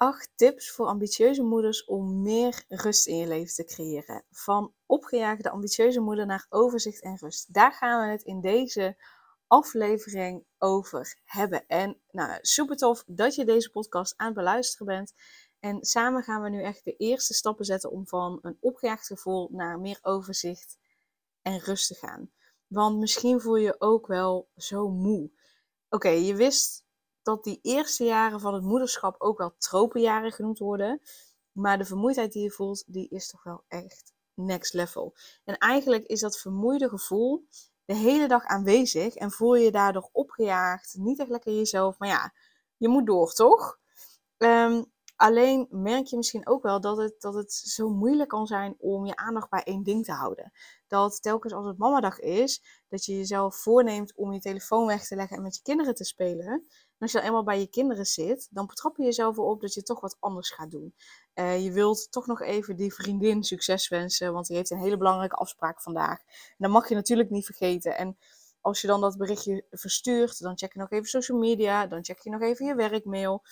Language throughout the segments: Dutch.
Acht tips voor ambitieuze moeders om meer rust in je leven te creëren. Van opgejaagde ambitieuze moeder naar overzicht en rust. Daar gaan we het in deze aflevering over hebben. En nou, super tof dat je deze podcast aan het beluisteren bent. En samen gaan we nu echt de eerste stappen zetten om van een opgejaagd gevoel naar meer overzicht en rust te gaan. Want misschien voel je je ook wel zo moe. Oké, je wist dat die eerste jaren van het moederschap ook wel tropenjaren genoemd worden. Maar de vermoeidheid die je voelt, die is toch wel echt next level. En eigenlijk is dat vermoeide gevoel de hele dag aanwezig en voel je je daardoor opgejaagd, niet echt lekker jezelf. Maar ja, je moet door, toch? Um, Alleen merk je misschien ook wel dat het, dat het zo moeilijk kan zijn om je aandacht bij één ding te houden. Dat telkens als het mamadag is, dat je jezelf voorneemt om je telefoon weg te leggen en met je kinderen te spelen. En als je dan eenmaal bij je kinderen zit, dan betrap je jezelf erop dat je toch wat anders gaat doen. Uh, je wilt toch nog even die vriendin succes wensen, want die heeft een hele belangrijke afspraak vandaag. Dat mag je natuurlijk niet vergeten. En als je dan dat berichtje verstuurt, dan check je nog even social media, dan check je nog even je werkmail.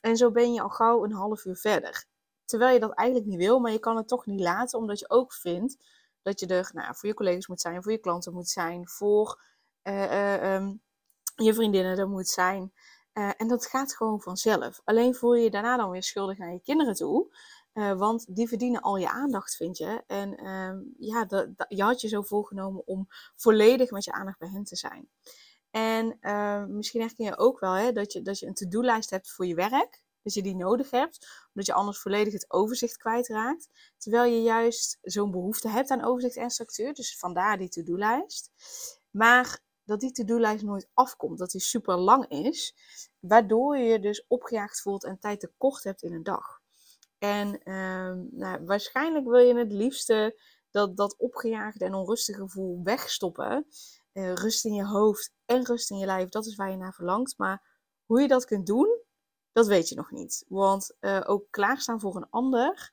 En zo ben je al gauw een half uur verder. Terwijl je dat eigenlijk niet wil, maar je kan het toch niet laten, omdat je ook vindt dat je er nou, voor je collega's moet zijn, voor je klanten moet zijn, voor uh, uh, um, je vriendinnen er moet zijn. Uh, en dat gaat gewoon vanzelf. Alleen voel je je daarna dan weer schuldig naar je kinderen toe. want die verdienen al je aandacht, vind je. En ehm, ja, je had je zo voorgenomen om volledig met je aandacht bij hen te zijn. En uh, misschien herken je ook wel hè, dat, je, dat je een to-do-lijst hebt voor je werk. Dat je die nodig hebt, omdat je anders volledig het overzicht kwijtraakt. Terwijl je juist zo'n behoefte hebt aan overzicht en structuur. Dus vandaar die to-do-lijst. Maar dat die to-do-lijst nooit afkomt, dat die super lang is. Waardoor je je dus opgejaagd voelt en tijd tekort hebt in een dag. En uh, nou, waarschijnlijk wil je het liefste dat, dat opgejaagde en onrustige gevoel wegstoppen. Uh, rust in je hoofd en rust in je lijf, dat is waar je naar verlangt. Maar hoe je dat kunt doen, dat weet je nog niet. Want uh, ook klaarstaan voor een ander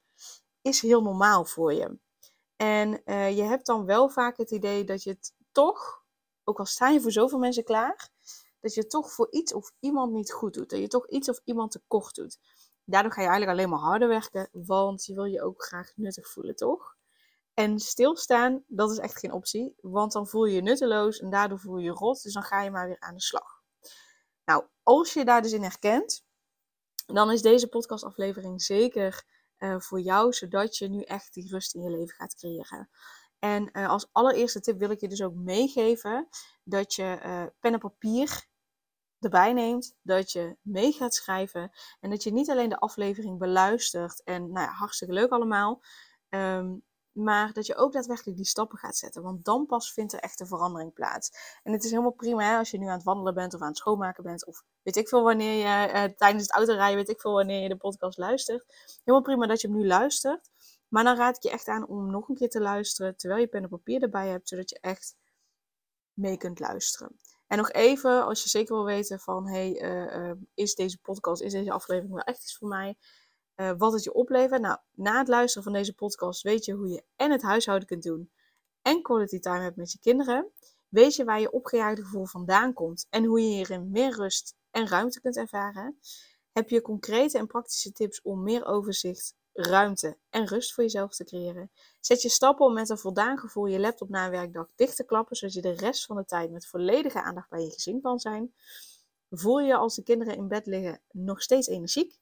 is heel normaal voor je. En uh, je hebt dan wel vaak het idee dat je het toch, ook al sta je voor zoveel mensen klaar, dat je het toch voor iets of iemand niet goed doet. Dat je toch iets of iemand tekort doet. Daardoor ga je eigenlijk alleen maar harder werken, want je wil je ook graag nuttig voelen, toch? En stilstaan, dat is echt geen optie, want dan voel je je nutteloos en daardoor voel je je rot, dus dan ga je maar weer aan de slag. Nou, als je daar dus in herkent, dan is deze podcastaflevering zeker uh, voor jou, zodat je nu echt die rust in je leven gaat creëren. En uh, als allereerste tip wil ik je dus ook meegeven dat je uh, pen en papier erbij neemt, dat je mee gaat schrijven en dat je niet alleen de aflevering beluistert en nou ja, hartstikke leuk allemaal, um, maar dat je ook daadwerkelijk die stappen gaat zetten. Want dan pas vindt er echt een verandering plaats. En het is helemaal prima als je nu aan het wandelen bent of aan het schoonmaken bent. Of weet ik veel wanneer je uh, tijdens het autorijden, weet ik veel wanneer je de podcast luistert. Helemaal prima dat je hem nu luistert. Maar dan raad ik je echt aan om nog een keer te luisteren terwijl je pen en papier erbij hebt. Zodat je echt mee kunt luisteren. En nog even, als je zeker wil weten van, hey, uh, uh, is deze podcast, is deze aflevering wel echt iets voor mij? Uh, wat het je oplevert. Nou, na het luisteren van deze podcast weet je hoe je en het huishouden kunt doen en quality time hebt met je kinderen. Weet je waar je opgejaagde gevoel vandaan komt en hoe je hierin meer rust en ruimte kunt ervaren. Heb je concrete en praktische tips om meer overzicht, ruimte en rust voor jezelf te creëren? Zet je stappen om met een voldaan gevoel je laptop na een werkdag dicht te klappen, zodat je de rest van de tijd met volledige aandacht bij je gezin kan zijn? Voel je als de kinderen in bed liggen nog steeds energiek?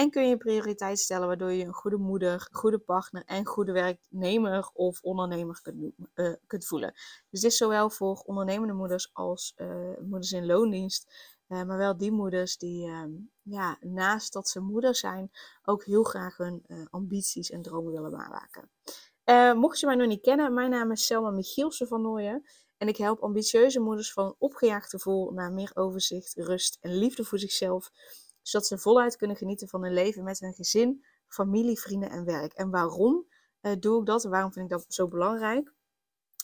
En kun je prioriteit stellen waardoor je een goede moeder, goede partner en goede werknemer of ondernemer kunt, uh, kunt voelen. Dus dit is zowel voor ondernemende moeders als uh, moeders in loondienst. Uh, maar wel die moeders die ehm, ja, naast dat ze moeder zijn, ook heel graag hun ambities en dromen willen waarmaken. mocht je mij nog niet kennen, mijn naam is Selma Michielsen van Nooyen. En ik help ambitieuze moeders van opgejaagd gevoel naar meer overzicht, rust en liefde voor zichzelf zodat ze voluit kunnen genieten van hun leven met hun gezin, familie, vrienden en werk. En waarom doe ik dat en waarom vind ik dat zo belangrijk?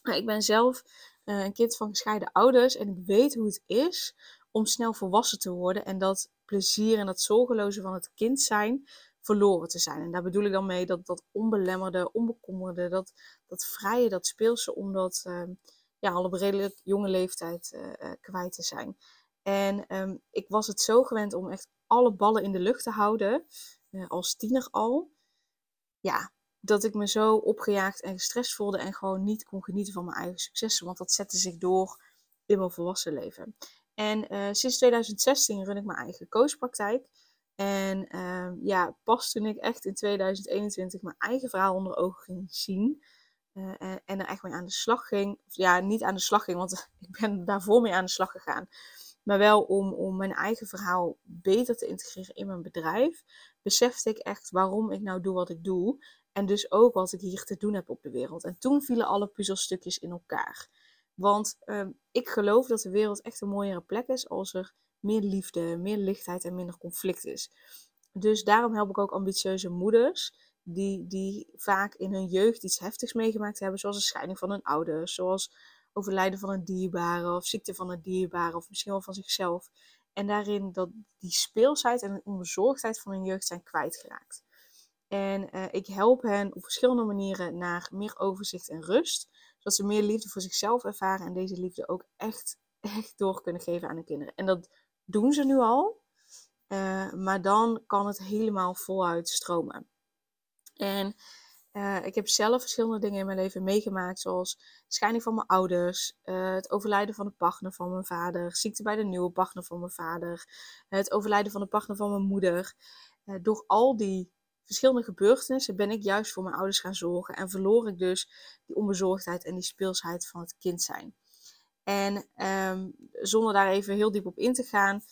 Nou, ik ben zelf een kind van gescheiden ouders en ik weet hoe het is om snel volwassen te worden en dat plezier en dat zorgeloze van het kind zijn verloren te zijn. En daar bedoel ik dan mee dat dat onbelemmerde, onbekommerde, dat, dat vrije, dat speelse, om dat uh, ja, al op redelijk jonge leeftijd uh, kwijt te zijn. En um, ik was het zo gewend om echt alle ballen in de lucht te houden, uh, als tiener al. Ja, dat ik me zo opgejaagd en gestrest voelde en gewoon niet kon genieten van mijn eigen successen. Want dat zette zich door in mijn volwassen leven. En uh, sinds 2016 run ik mijn eigen coachpraktijk. En uh, ja, pas toen ik echt in 2021 mijn eigen verhaal onder ogen ging zien. En, en, er echt mee aan de slag ging. Ja, niet aan de slag ging, want ik ben daarvoor mee aan de slag gegaan. Maar wel om, om mijn eigen verhaal beter te integreren in mijn bedrijf. Besefte ik echt waarom ik nou doe wat ik doe. En dus ook wat ik hier te doen heb op de wereld. En toen vielen alle puzzelstukjes in elkaar. Want uh, ik geloof dat de wereld echt een mooiere plek is als er meer liefde, meer lichtheid en minder conflict is. Dus daarom help ik ook ambitieuze moeders die, die vaak in hun jeugd iets heftigs meegemaakt hebben, zoals een scheiding van een ouder, zoals overlijden van een dierbare of ziekte van een dierbare of misschien wel van zichzelf. En daarin dat die speelsheid en onbezorgdheid van hun jeugd zijn kwijtgeraakt. En uh, ik help hen op verschillende manieren naar meer overzicht en rust, zodat ze meer liefde voor zichzelf ervaren en deze liefde ook echt, echt door kunnen geven aan hun kinderen. En dat doen ze nu al. Uh, maar dan kan het helemaal voluit stromen. En uh, ik heb zelf verschillende dingen in mijn leven meegemaakt, zoals scheiding van mijn ouders, uh, het overlijden van de partner van mijn vader, ziekte bij de nieuwe partner van mijn vader, het overlijden van de partner van mijn moeder. door al die verschillende gebeurtenissen ben ik juist voor mijn ouders gaan zorgen en verloor ik dus die onbezorgdheid en die speelsheid van het kind zijn. En um, zonder daar even heel diep op in te gaan,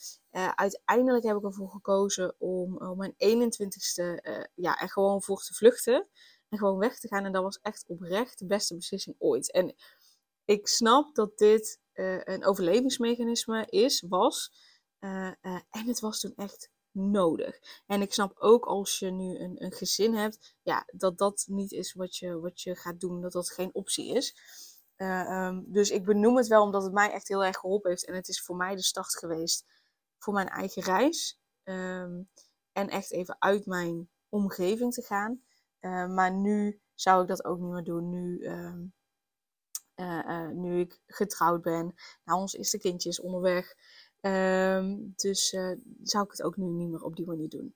uiteindelijk heb ik ervoor gekozen om mijn 21ste uh, ja, er gewoon voor te vluchten. En gewoon weg te gaan. En dat was echt oprecht de beste beslissing ooit. En ik snap dat dit uh, een overlevingsmechanisme is, was. en het was toen echt nodig. En ik snap ook als je nu een, een gezin hebt, ja, dat dat niet is wat je, wat je gaat doen. Dat dat geen optie is. Um, dus ik benoem het wel omdat het mij echt heel erg geholpen heeft. En het is voor mij de start geweest voor mijn eigen reis. Um, en echt even uit mijn omgeving te gaan. Uh, maar nu zou ik dat ook niet meer doen. Nu, um, uh, uh, nu ik getrouwd ben. Nou, ons eerste kindje is onderweg. dus zou ik het ook nu niet meer op die manier doen.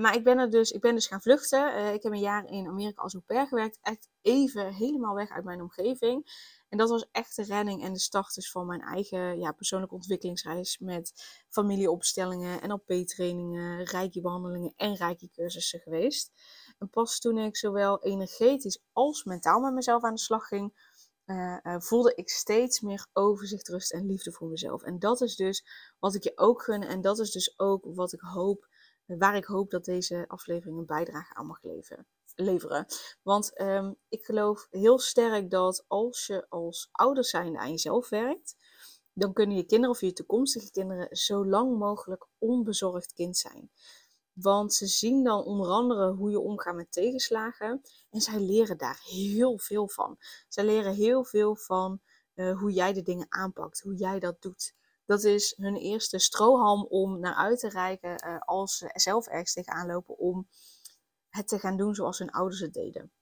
Maar ik ben, er dus, ik ben dus gaan vluchten. Ik heb een jaar in Amerika als au pair gewerkt. Echt even helemaal weg uit mijn omgeving. En dat was echt de redding en de start dus van mijn eigen ja, persoonlijke ontwikkelingsreis. Met familieopstellingen, NLP-trainingen, reiki-behandelingen en reiki-cursussen geweest. En pas toen ik zowel energetisch als mentaal met mezelf aan de slag ging... Uh, voelde ik steeds meer overzicht, rust en liefde voor mezelf. En dat is dus wat ik je ook gun. En dat is dus ook wat ik hoop waar ik hoop dat deze aflevering een bijdrage aan mag leveren. leveren. Want um, ik geloof heel sterk dat als je als ouder zijnde aan jezelf werkt, dan kunnen je kinderen of je toekomstige kinderen zo lang mogelijk onbezorgd kind zijn. Want ze zien dan onder andere hoe je omgaat met tegenslagen. En zij leren daar heel veel van. Zij leren heel veel van uh, hoe jij de dingen aanpakt, hoe jij dat doet. Dat is hun eerste strohalm om naar uit te reiken uh, als ze zelf ergens tegenaan lopen om het te gaan doen zoals hun ouders het deden.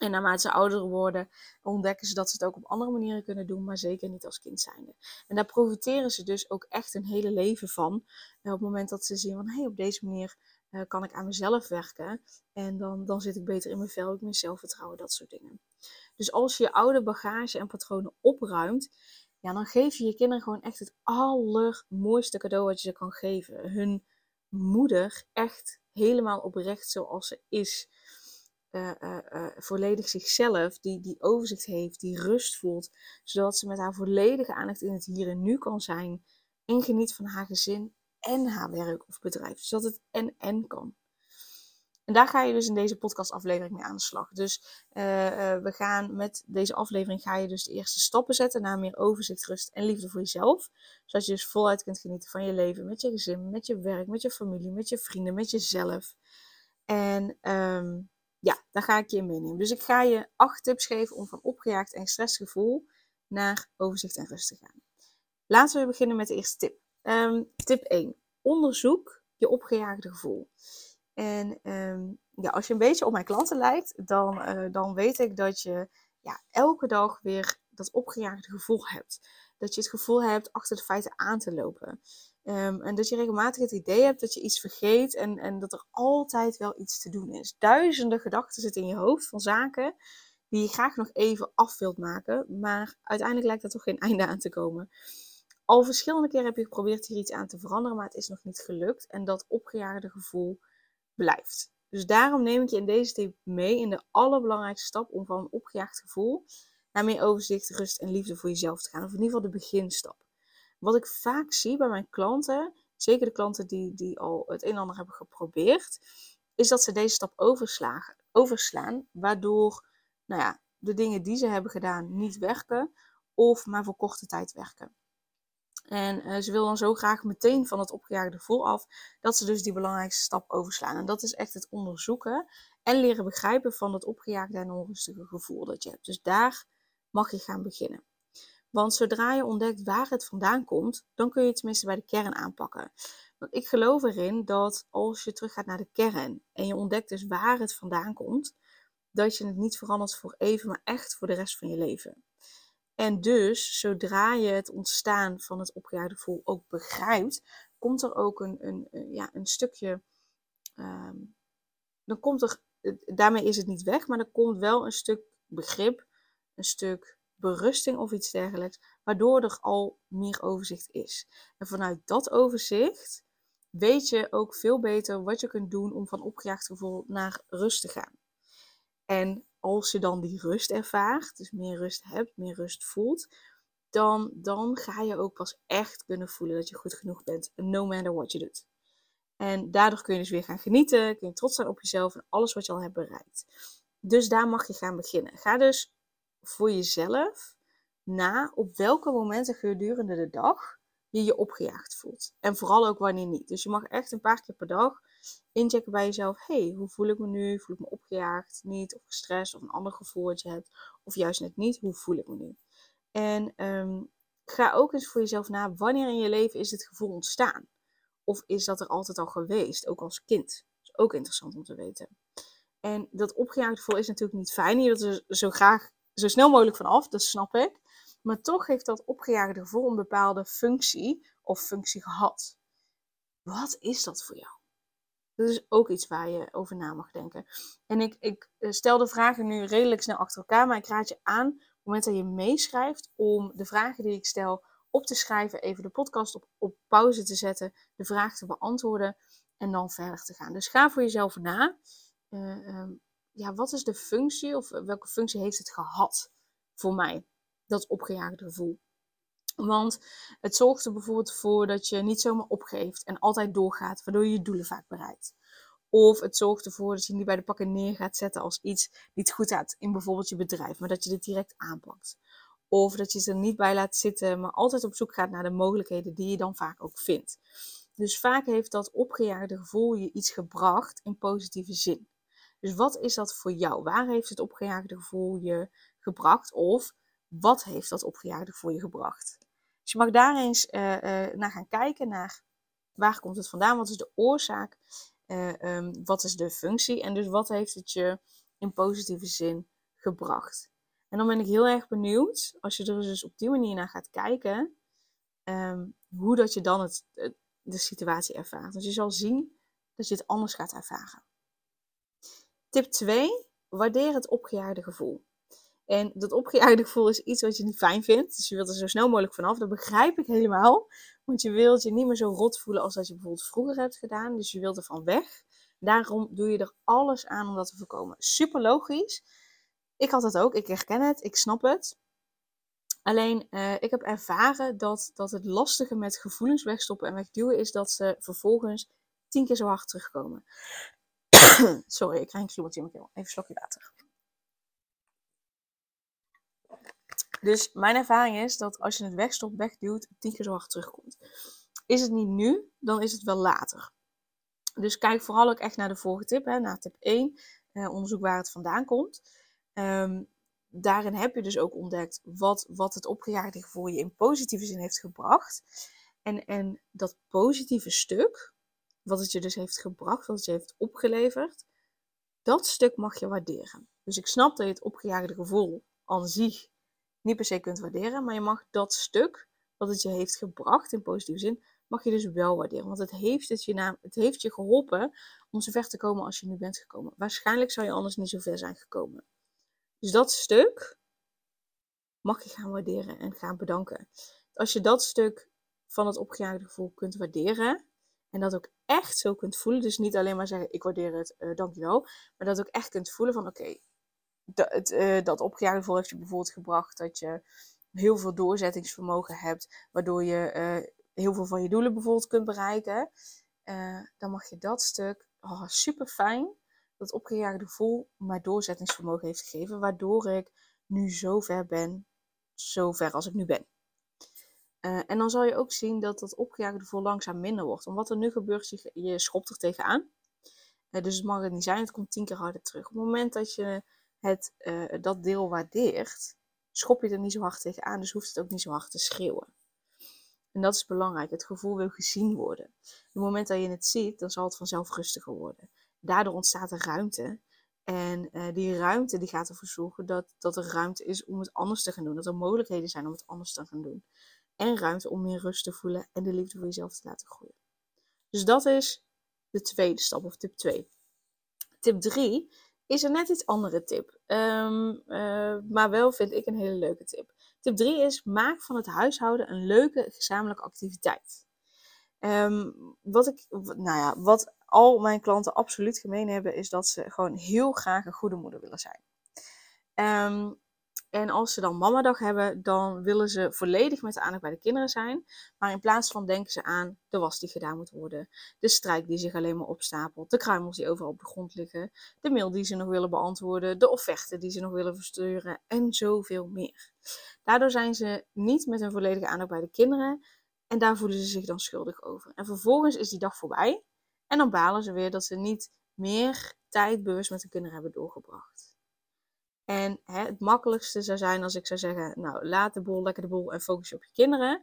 En naarmate ze ouder worden, ontdekken ze dat ze het ook op andere manieren kunnen doen, maar zeker niet als kind zijnde. En daar profiteren ze dus ook echt een hele leven van. En op het moment dat ze zien van, hé, hey, op deze manier uh, kan ik aan mezelf werken. En dan, dan zit ik beter in mijn vel, ik mijn zelfvertrouwen, dat soort dingen. Dus als je je oude bagage en patronen opruimt, ja, dan geef je je kinderen gewoon echt het allermooiste cadeau wat je ze kan geven. Hun moeder echt helemaal oprecht zoals ze is. Uh, uh, uh, volledig zichzelf, die, die overzicht heeft, die rust voelt, zodat ze met haar volledige aandacht in het hier en nu kan zijn en geniet van haar gezin en haar werk of bedrijf, zodat het en en kan. En daar ga je dus in deze podcastaflevering mee aan de slag. Dus we gaan met deze aflevering ga je dus de eerste stappen zetten naar meer overzicht, rust en liefde voor jezelf. Zodat je dus voluit kunt genieten van je leven met je gezin, met je werk, met je familie, met je vrienden, met jezelf. En ehm, ja, daar ga ik je in meenemen. Dus ik ga je acht tips geven om van opgejaagd en stressgevoel naar overzicht en rust te gaan. Laten we beginnen met de eerste tip. Ehm, tip 1. Onderzoek je opgejaagde gevoel. En ehm, ja, als je een beetje op mijn klanten lijkt, dan, uh, dan weet ik dat je ja, elke dag weer dat opgejaagde gevoel hebt. Dat je het gevoel hebt achter de feiten aan te lopen. Ehm, en dat je regelmatig het idee hebt dat je iets vergeet en, en dat er altijd wel iets te doen is. Duizenden gedachten zitten in je hoofd van zaken die je graag nog even af wilt maken, maar uiteindelijk lijkt er toch geen einde aan te komen. Al verschillende keren heb je geprobeerd hier iets aan te veranderen, maar het is nog niet gelukt en dat opgejaagde gevoel blijft. Dus daarom neem ik je in deze tip mee in de allerbelangrijkste stap om van een opgejaagd gevoel naar meer overzicht, rust en liefde voor jezelf te gaan. Of in ieder geval de beginstap. Wat ik vaak zie bij mijn klanten, zeker de klanten die, die al het een en ander hebben geprobeerd, is dat ze deze stap overslaan, waardoor nou ja, de dingen die ze hebben gedaan niet werken of maar voor korte tijd werken. En uh, ze wil dan zo graag meteen van het opgejaagde gevoel af, dat ze dus die belangrijkste stap overslaan. En dat is echt het onderzoeken en leren begrijpen van het opgejaagde en onrustige gevoel dat je hebt. Dus daar mag je gaan beginnen. Want zodra je ontdekt waar het vandaan komt, dan kun je het tenminste bij de kern aanpakken. Want ik geloof erin dat als je terug gaat naar de kern en je ontdekt dus waar het vandaan komt, dat je het niet verandert voor even, maar echt voor de rest van je leven. En dus, zodra je het ontstaan van het opgejaagde gevoel ook begrijpt, komt er ook een, een, ja, een stukje. Ehm, dan komt er, daarmee is het niet weg, maar er komt wel een stuk begrip, een stuk berusting of iets dergelijks, waardoor er al meer overzicht is. En vanuit dat overzicht weet je ook veel beter wat je kunt doen om van opgejaagd gevoel naar rust te gaan. En als je dan die rust ervaart, dus meer rust hebt, meer rust voelt, dan, dan ga je ook pas echt kunnen voelen dat je goed genoeg bent, no matter what je doet. En daardoor kun je dus weer gaan genieten, kun je trots zijn op jezelf en alles wat je al hebt bereikt. Dus daar mag je gaan beginnen. Ga dus voor jezelf na op welke momenten gedurende de dag je je opgejaagd voelt. En vooral ook wanneer niet. Dus je mag echt een paar keer per dag inchecken bij jezelf. hey, hoe voel ik me nu? Voel ik me opgejaagd, niet? Of gestrest of een ander gevoel dat je hebt. Of juist net niet. Hoe voel ik me nu? En ehm, ga ook eens voor jezelf na. Wanneer in je leven is dit gevoel ontstaan? Of is dat er altijd al geweest? Ook als kind. Dat is ook interessant om te weten. En dat opgejaagd gevoel is natuurlijk niet fijn. Je wilt er zo graag zo snel mogelijk vanaf, dat snap ik. Maar toch heeft dat opgejaagde gevoel een bepaalde functie of functie gehad. Wat is dat voor jou? Dat is ook iets waar je over na mag denken. En ik, ik eh, stel de vragen nu redelijk snel achter elkaar, maar ik raad je aan, op het moment dat je meeschrijft, om de vragen die ik stel op te schrijven, even de podcast op, pauze te zetten, de vraag te beantwoorden en dan verder te gaan. Dus ga voor jezelf na. Uh, ja, wat is de functie of welke functie heeft het gehad voor mij, dat opgejaagde gevoel? Want het zorgt er bijvoorbeeld voor dat je niet zomaar opgeeft en altijd doorgaat, waardoor je je doelen vaak bereikt. Of het zorgt ervoor dat je niet bij de pakken neer gaat zetten als iets niet goed gaat in bijvoorbeeld je bedrijf, maar dat je dit direct aanpakt. Of dat je het er niet bij laat zitten, maar altijd op zoek gaat naar de mogelijkheden die je dan vaak ook vindt. Dus vaak heeft dat opgejaagde gevoel je iets gebracht in positieve zin. Dus wat is dat voor jou? Waar heeft het opgejaagde gevoel je gebracht? Of wat heeft dat opgejaagde gevoel je gebracht? Dus je mag daar eens uh, uh, naar gaan kijken, naar waar komt het vandaan? Wat is de oorzaak? Uh, um, wat is de functie? En dus wat heeft het je in positieve zin gebracht? En dan ben ik heel erg benieuwd, als je er dus op die manier naar gaat kijken, um, hoe dat je dan het, de situatie ervaart. Dus je zal zien dat je het anders gaat ervaren. Tip 2. Waardeer het opgejaagde gevoel. En dat opgejaagde gevoel is iets wat je niet fijn vindt. Dus je wilt er zo snel mogelijk vanaf. Dat begrijp ik helemaal. Want je wilt je niet meer zo rot voelen als dat je bijvoorbeeld vroeger hebt gedaan. Dus je wilt er van weg. Daarom doe je er alles aan om dat te voorkomen. Super logisch. Ik had het ook. Ik herken het. Ik snap het. Alleen, uh, ik heb ervaren dat, dat het lastige met gevoelens wegstoppen en wegduwen is dat ze vervolgens tien keer zo hard terugkomen. Sorry, ik krijg een kriebeltje in mijn keel. Even een slokje water. Dus mijn ervaring is dat als je het wegstopt, wegduwt, het tien keer zo hard terugkomt. Is het niet nu, dan is het wel later. Dus kijk vooral ook echt naar de vorige tip, hè, naar tip 1. onderzoek waar het vandaan komt. Um, daarin heb je dus ook ontdekt wat, wat het opgejaagde gevoel je in positieve zin heeft gebracht. En, en dat positieve stuk, wat het je dus heeft gebracht, wat het je heeft opgeleverd, dat stuk mag je waarderen. Dus ik snap dat je het opgejaagde gevoel aan zich niet per se kunt waarderen, maar je mag dat stuk wat het je heeft gebracht in positieve zin, mag je dus wel waarderen. Want het heeft, je naam, het heeft je geholpen om zo ver te komen als je nu bent gekomen. Waarschijnlijk zou je anders niet zo ver zijn gekomen. Dus dat stuk mag je gaan waarderen en gaan bedanken. Als je dat stuk van het opgejaagde gevoel kunt waarderen en dat ook echt zo kunt voelen, dus niet alleen maar zeggen ik waardeer het, uh, dankjewel, maar dat ook echt kunt voelen van oké, dat, uh, dat opgejaagde gevoel heeft je bijvoorbeeld gebracht dat je heel veel doorzettingsvermogen hebt, waardoor je uh, heel veel van je doelen bijvoorbeeld kunt bereiken, dan mag je dat stuk, oh, super fijn, dat opgejaagde gevoel mij doorzettingsvermogen heeft gegeven, waardoor ik nu zo ver ben, zo ver als ik nu ben. Uh, en dan zal je ook zien dat dat opgejaagde gevoel langzaam minder wordt. Want wat er nu gebeurt, je, schopt er tegenaan. Uh, dus het mag het niet zijn, het komt tien keer harder terug. Op het moment dat je het, uh, dat deel waardeert, schop je er niet zo hard tegenaan, dus hoeft het ook niet zo hard te schreeuwen. En dat is belangrijk. Het gevoel wil gezien worden. Op het moment dat je het ziet, dan zal het vanzelf rustiger worden daardoor ontstaat er ruimte. En die ruimte die gaat ervoor zorgen dat, dat er ruimte is om het anders te gaan doen. Dat er mogelijkheden zijn om het anders te gaan doen. En ruimte om meer rust te voelen en de liefde voor jezelf te laten groeien. Dus dat is de tweede stap, of tip 2. Tip 3 is een net iets andere tip. Um, uh, maar wel vind ik een hele leuke tip. Tip 3 is: maak van het huishouden een leuke gezamenlijke activiteit. Um, wat, ik, nou ja, wat al mijn klanten absoluut gemeen hebben, is dat ze gewoon heel graag een goede moeder willen zijn. Um, en als ze dan mamadag hebben, dan willen ze volledig met de aandacht bij de kinderen zijn. Maar in plaats van denken ze aan de was die gedaan moet worden, de strijk die zich alleen maar opstapelt, de kruimels die overal op de grond liggen, de mail die ze nog willen beantwoorden, de offerte die ze nog willen versturen en zoveel meer. Daardoor zijn ze niet met hun volledige aandacht bij de kinderen en daar voelen ze zich dan schuldig over. En vervolgens is die dag voorbij en dan balen ze weer dat ze niet meer tijd bewust met de kinderen hebben doorgebracht. En hè, het makkelijkste zou zijn als ik zou zeggen, nou laat de boel lekker de boel en focus je op je kinderen.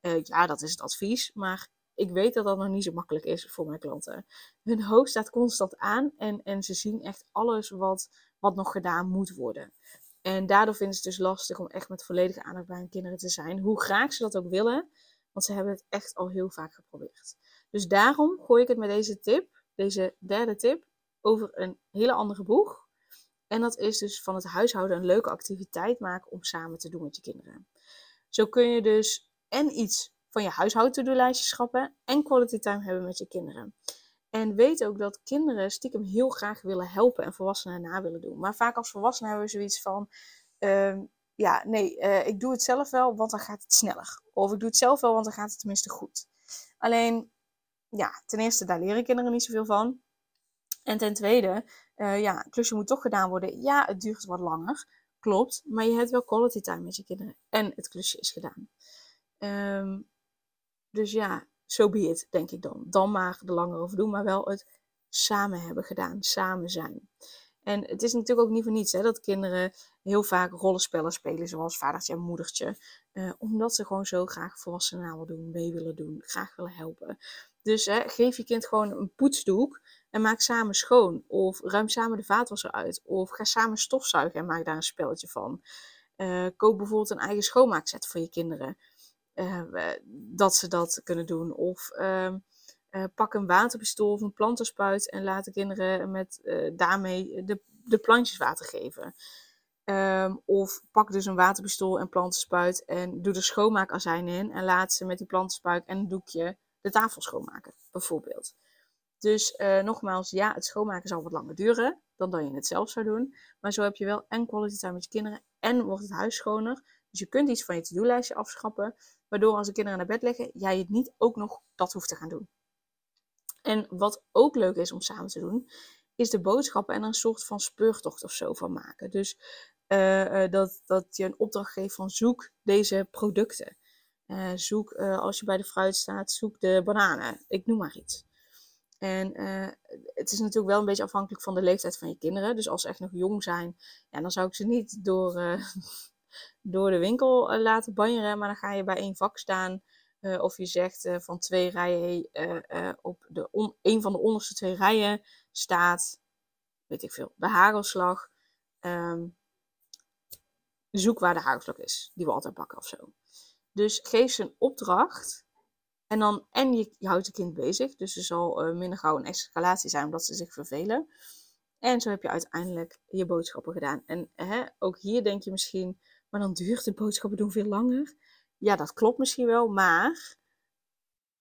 Uh, ja, dat is het advies, maar ik weet dat dat nog niet zo makkelijk is voor mijn klanten. Hun hoofd staat constant aan en, en ze zien echt alles wat, wat nog gedaan moet worden. En daardoor vinden ze het dus lastig om echt met volledige aandacht bij hun kinderen te zijn. Hoe graag ze dat ook willen, want ze hebben het echt al heel vaak geprobeerd. Dus daarom gooi ik het met deze tip, deze derde tip, over een hele andere boeg. En dat is dus van het huishouden een leuke activiteit maken om samen te doen met je kinderen. Zo kun je dus en iets van je huishouden to-do-lijstje schrappen en quality time hebben met je kinderen. En weet ook dat kinderen stiekem heel graag willen helpen en volwassenen na willen doen. Maar vaak als volwassenen hebben we zoiets van: uh, ja, nee, uh, ik doe het zelf wel, want dan gaat het sneller. Of ik doe het zelf wel, want dan gaat het tenminste goed. Alleen ja, ten eerste, daar leren kinderen niet zoveel van. En ten tweede, uh, ja, klusje moet toch gedaan worden. Ja, het duurt wat langer. Klopt. Maar je hebt wel quality time met je kinderen. En het klusje is gedaan. Um, dus ja, zo so be denk ik dan. Dan maar er langer over doen. Maar wel het samen hebben gedaan. Samen zijn. En het is natuurlijk ook niet voor niets hè, dat kinderen heel vaak rollenspellen spelen, zoals vadertje en moedertje. Uh, omdat ze gewoon zo graag volwassenen willen doen, mee willen doen, graag willen helpen. Dus hè, geef je kind gewoon een poetsdoek en maak samen schoon. Of ruim samen de vaatwasser uit. Of ga samen stofzuigen en maak daar een spelletje van. Uh, koop bijvoorbeeld een eigen schoonmaakset voor je kinderen. Uh, dat ze dat kunnen doen. Of uh, pak een waterpistool of een plantenspuit en laat de kinderen met, daarmee de, de plantjes water geven. Um, of pak dus een waterpistool en plantenspuit en doe er schoonmaakazijn in. En laat ze met die plantenspuit en een doekje de tafel schoonmaken, bijvoorbeeld. Dus uh, nogmaals, ja, het schoonmaken zal wat langer duren dan dat je het zelf zou doen. Maar zo heb je wel en quality time met je kinderen en wordt het huis schoner. Dus je kunt iets van je to-do-lijstje afschrappen, waardoor als de kinderen naar bed liggen, jij het niet ook nog dat hoeft te gaan doen. En wat ook leuk is om samen te doen, is de boodschappen en er een soort van speurtocht of zo van maken. Dus uh, uh, dat, dat je een opdracht geeft van zoek deze producten. Uh, zoek, als je bij de fruit staat, zoek de bananen. Ik noem maar iets. En uh, het is natuurlijk wel een beetje afhankelijk van de leeftijd van je kinderen. Dus als ze echt nog jong zijn, ja, dan zou ik ze niet door, door de winkel laten banjeren. Maar dan ga je bij één vak staan. of je zegt van twee rijen op de on, een van de onderste twee rijen staat, weet ik veel, de hagelslag. Um, zoek waar de hagelslag is, die we altijd pakken of zo. Dus geef ze een opdracht en, dan, en je, houdt je kind bezig. Dus er zal uh, minder gauw een escalatie zijn omdat ze zich vervelen. En zo heb je uiteindelijk je boodschappen gedaan. En hè, ook hier denk je misschien, maar dan duurt het boodschappen doen veel langer. Ja, dat klopt misschien wel, maar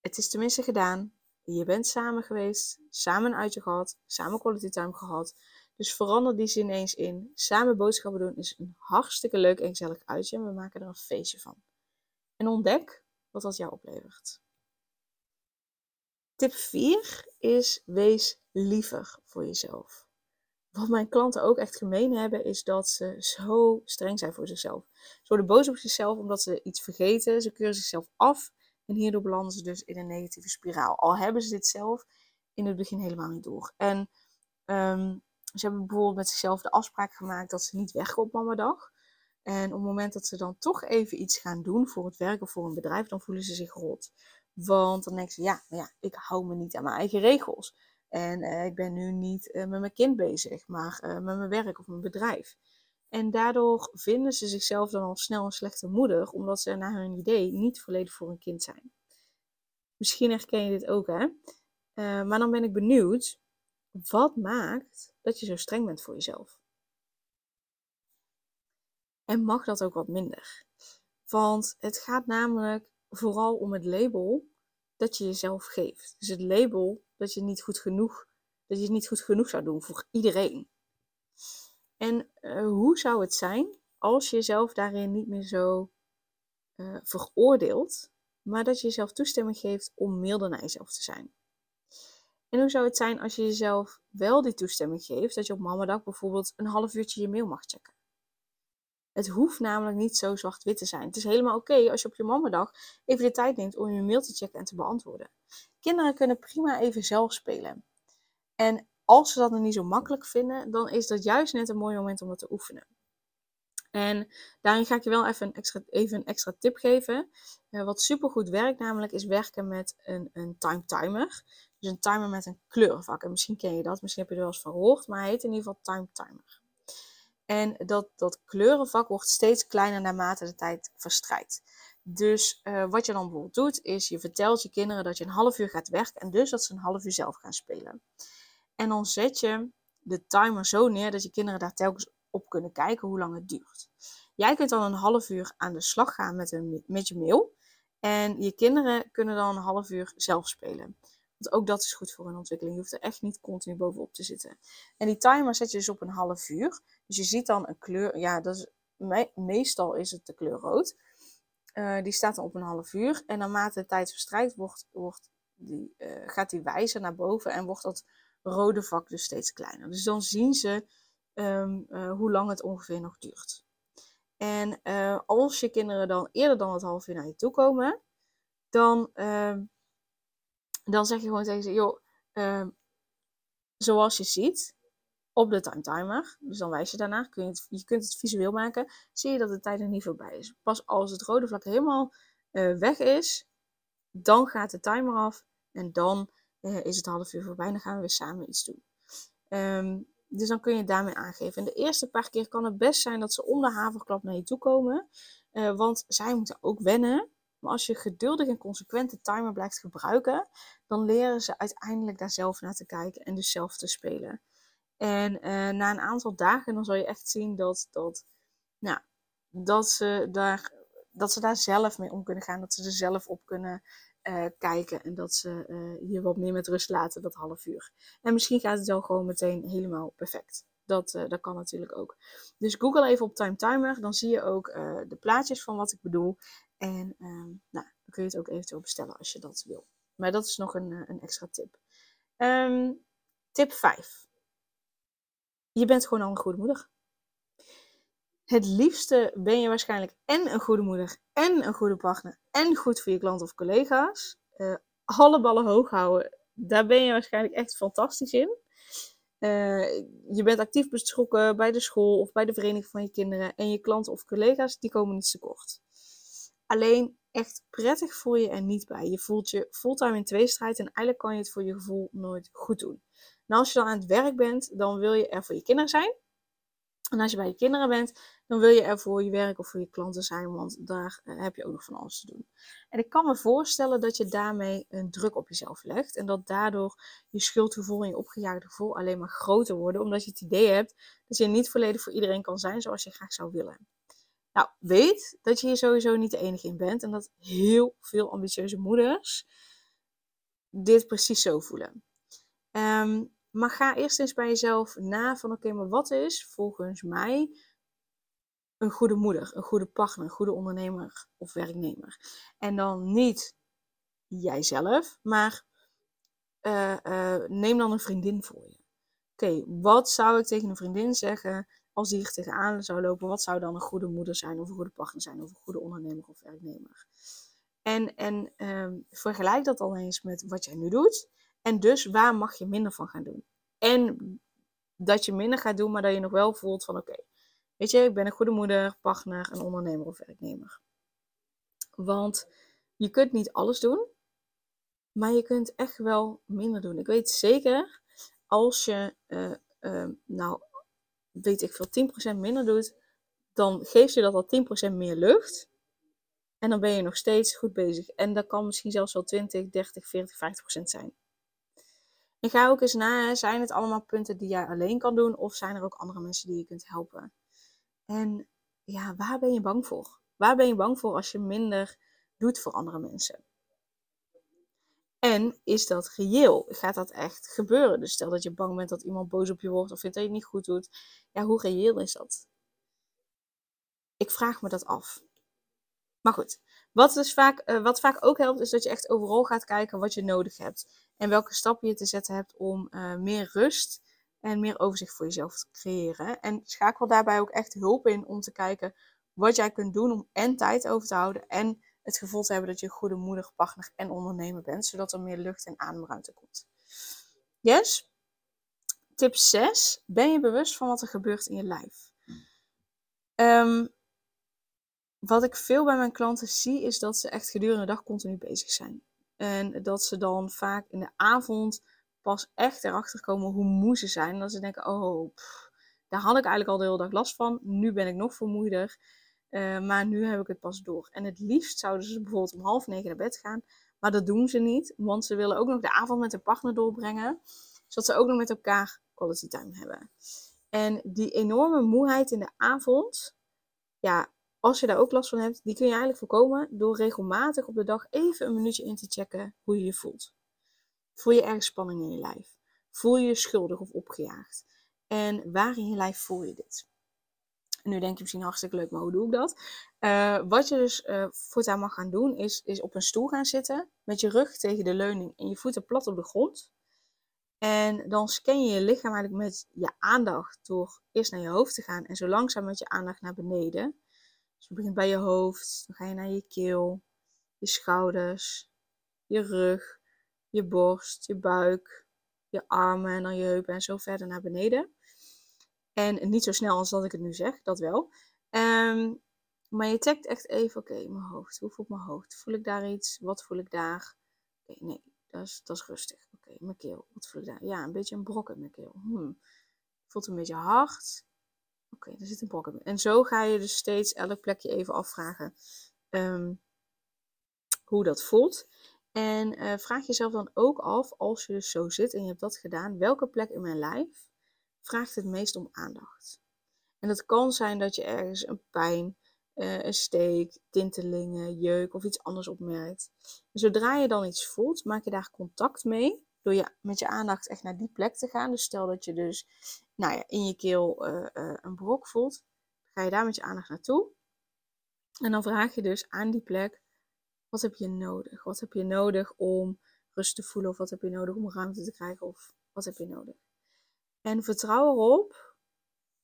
het is tenminste gedaan. Je bent samen geweest, samen een uitje gehad, samen quality time gehad. Dus verander die zin eens in. Samen boodschappen doen is een hartstikke leuk en gezellig uitje. En we maken er een feestje van. En ontdek wat dat jou oplevert. Tip 4 is wees liever voor jezelf. Wat mijn klanten ook echt gemeen hebben, is dat ze zo streng zijn voor zichzelf. Ze worden boos op zichzelf omdat ze iets vergeten. Ze keuren zichzelf af. En hierdoor belanden ze dus in een negatieve spiraal. Al hebben ze dit zelf in het begin helemaal niet door. En um, ze hebben bijvoorbeeld met zichzelf de afspraak gemaakt dat ze niet weggaan op mamadag. En op het moment dat ze dan toch even iets gaan doen voor het werk of voor een bedrijf, dan voelen ze zich rot. Want dan denken ze, ja, maar ja, ik hou me niet aan mijn eigen regels. En uh, ik ben nu niet uh, met mijn kind bezig, maar uh, met mijn werk of mijn bedrijf. En daardoor vinden ze zichzelf dan al snel een slechte moeder, omdat ze naar hun idee niet volledig voor een kind zijn. Misschien herken je dit ook, hè? maar dan ben ik benieuwd, wat maakt dat je zo streng bent voor jezelf? En mag dat ook wat minder? Want het gaat namelijk vooral om het label dat je jezelf geeft. Dus het label dat je niet goed genoeg, dat je het niet goed genoeg zou doen voor iedereen. En uh, hoe zou het zijn als je jezelf daarin niet meer zo uh, veroordeelt, maar dat je jezelf toestemming geeft om milder naar jezelf te zijn? En hoe zou het zijn als je jezelf wel die toestemming geeft, dat je op mamadag bijvoorbeeld een half uurtje je mail mag checken? Het hoeft namelijk niet zo zwart-wit te zijn. Het is helemaal oké als je op je mamadag even de tijd neemt om je mail te checken en te beantwoorden. Kinderen kunnen prima even zelf spelen. En als ze dat nog niet zo makkelijk vinden, dan is dat juist net een mooi moment om dat te oefenen. En daarin ga ik je wel even een extra, even een extra tip geven. Uh, wat supergoed werkt namelijk is werken met een, een time timer. Dus een timer met een kleurenvak. En misschien ken je dat, misschien heb je er wel eens van gehoord, maar hij heet in ieder geval time timer. En dat, dat kleurenvak wordt steeds kleiner naarmate de tijd verstrijkt. Dus uh, wat je dan bijvoorbeeld doet, is je vertelt je kinderen dat je een half uur gaat werken en dus dat ze een half uur zelf gaan spelen. En dan zet je de timer zo neer dat je kinderen daar telkens op kunnen kijken hoe lang het duurt. Jij kunt dan een half uur aan de slag gaan met, een, met je mail. En je kinderen kunnen dan een half uur zelf spelen. Ook dat is goed voor een ontwikkeling. Je hoeft er echt niet continu bovenop te zitten. En die timer zet je dus op een half uur. Dus je ziet dan een kleur. Ja, dat is, meestal is het de kleur rood. Uh, die staat dan op een half uur. En naarmate de tijd verstrijkt, wordt, wordt die, uh, gaat die wijzer naar boven en wordt dat rode vak dus steeds kleiner. Dus dan zien ze um, uh, hoe lang het ongeveer nog duurt. En als je kinderen dan eerder dan het half uur naar je toe komen, dan ehm, dan zeg je gewoon tegen ze, joh, uh, zoals je ziet op de time timer, dus dan wijs je daarna, kun je, je kunt het visueel maken, zie je dat de tijd er niet voorbij is. Pas als het rode vlak helemaal uh, weg is, dan gaat de timer af en dan uh, is het half uur voorbij en dan gaan we weer samen iets doen. Um, dus dan kun je het daarmee aangeven. En de eerste paar keer kan het best zijn dat ze om de haverklap naar je toe komen. Uh, want zij moeten ook wennen maar als je geduldig en consequent de timer blijft gebruiken, dan leren ze uiteindelijk daar zelf naar te kijken en dus zelf te spelen. En uh, na een aantal dagen dan zal je echt zien dat, dat, nou, dat, ze daar, dat ze daar zelf mee om kunnen gaan. Dat ze er zelf op kunnen uh, kijken. En dat ze uh, je wat meer met rust laten, dat half uur. En misschien gaat het wel gewoon meteen helemaal perfect. Dat, dat kan natuurlijk ook. Dus google even op Time Timer. Dan zie je ook de plaatjes van wat ik bedoel. En um, nou, dan kun je het ook eventueel bestellen als je dat wil. Maar dat is nog een, eh, een extra tip. Um, tip 5. Je bent gewoon al een goede moeder. Het liefste ben je waarschijnlijk en een goede moeder en een goede partner en goed voor je klant of collega's. Uh, alle ballen hoog houden, daar ben je waarschijnlijk echt fantastisch in. Uh, je bent actief betrokken bij de school of bij de vereniging van je kinderen. En je klanten of collega's, die komen niet tekort. Alleen echt prettig voel je er niet bij. Je voelt je fulltime in tweestrijd en eigenlijk kan je het voor je gevoel nooit goed doen. Als je dan aan het werk bent, dan wil je er voor je kinderen zijn. En als je bij je kinderen bent, dan wil je er voor je werk of voor je klanten zijn, want daar eh, heb je ook nog van alles te doen. En ik kan me voorstellen dat je daarmee een druk op jezelf legt en dat daardoor je schuldgevoel en je opgejaagde gevoel alleen maar groter worden, omdat je het idee hebt dat je niet volledig voor iedereen kan zijn zoals je graag zou willen. Nou, weet dat je hier sowieso niet de enige in bent en dat heel veel ambitieuze moeders dit precies zo voelen. Um, maar ga eerst eens bij jezelf na van oké, maar wat is volgens mij een goede moeder, een goede partner, een goede ondernemer of werknemer? En dan niet jijzelf, maar uh, uh, neem dan een vriendin voor je. Oké, wat zou ik tegen een vriendin zeggen als die er tegenaan zou lopen? Wat zou dan een goede moeder zijn, of een goede partner zijn, of een goede ondernemer of werknemer? En, en um, vergelijk dat dan eens met wat jij nu doet. En dus waar mag je minder van gaan doen? En dat je minder gaat doen, maar dat je nog wel voelt van oké, weet je, ik ben een goede moeder, partner, een ondernemer of werknemer. Want je kunt niet alles doen, maar je kunt echt wel minder doen. Ik weet zeker, als je, uh, uh, nou, weet ik veel, 10% minder doet, dan geeft je dat al 10% meer lucht. En dan ben je nog steeds goed bezig. En dat kan misschien zelfs wel 20, 30, 40, 50% zijn. En ga ook eens na, zijn het allemaal punten die jij alleen kan doen of zijn er ook andere mensen die je kunt helpen? En ja, waar ben je bang voor? Waar ben je bang voor als je minder doet voor andere mensen? En is dat reëel? Gaat dat echt gebeuren? Dus stel dat je bang bent dat iemand boos op je wordt of vindt dat je het niet goed doet. Ja, hoe reëel is dat? Ik vraag me dat af. Maar goed, wat, dus vaak, uh, wat vaak ook helpt, is dat je echt overal gaat kijken wat je nodig hebt. En welke stappen je te zetten hebt om uh, meer rust en meer overzicht voor jezelf te creëren. En schakel daarbij ook echt hulp in om te kijken wat jij kunt doen om en tijd over te houden en het gevoel te hebben dat je een goede moeder, partner en ondernemer bent, zodat er meer lucht en ademruimte komt. Yes? Tip 6. Ben je bewust van wat er gebeurt in je lijf? Um, wat ik veel bij mijn klanten zie, is dat ze echt gedurende de dag continu bezig zijn. En dat ze dan vaak in de avond pas echt erachter komen hoe moe ze zijn. En dat ze denken, oh, daar had ik eigenlijk al de hele dag last van. Nu ben ik nog vermoeider. Uh, maar nu heb ik het pas door. En het liefst zouden ze bijvoorbeeld om half negen naar bed gaan. Maar dat doen ze niet, want ze willen ook nog de avond met hun partner doorbrengen. Zodat ze ook nog met elkaar quality time hebben. En die enorme moeheid in de avond, ja, als je daar ook last van hebt, die kun je eigenlijk voorkomen door regelmatig op de dag even een minuutje in te checken hoe je je voelt. Voel je ergens spanning in je lijf? Voel je je schuldig of opgejaagd? En waar in je lijf voel je dit? Nu denk je misschien hartstikke leuk, maar hoe doe ik dat? Uh, wat je dus uh, voortaan mag gaan doen, is, is op een stoel gaan zitten met je rug tegen de leuning en je voeten plat op de grond. En dan scan je je lichaam eigenlijk met je aandacht door eerst naar je hoofd te gaan en zo langzaam met je aandacht naar beneden. Dus je begint bij je hoofd, dan ga je naar je keel, je schouders, je rug, je borst, je buik, je armen en dan je heupen en zo verder naar beneden. En niet zo snel als dat ik het nu zeg, dat wel. Um, maar je trekt echt even, oké, mijn hoofd. Hoe voelt mijn hoofd? Voel ik daar iets? Wat voel ik daar? Nee, dat is, dat is rustig. Oké, mijn keel. Wat voel ik daar? Ja, een beetje een brok in mijn keel. Hmm. Voelt een beetje hard. Oké, er zit een brok in. En zo ga je dus steeds elk plekje even afvragen um, hoe dat voelt. En uh, vraag jezelf dan ook af, als je dus zo zit en je hebt dat gedaan, welke plek in mijn lijf vraagt het meest om aandacht? En het kan zijn dat je ergens een pijn, uh, een steek, tintelingen, jeuk of iets anders opmerkt. Zodra je dan iets voelt, maak je daar contact mee door je, met je aandacht echt naar die plek te gaan. Dus stel dat je dus nou ja, in je keel uh, uh, een brok voelt, ga je daar met je aandacht naartoe. En dan vraag je dus aan die plek, wat heb je nodig? Wat heb je nodig om rust te voelen? Of wat heb je nodig om ruimte te krijgen? Of wat heb je nodig? En vertrouw erop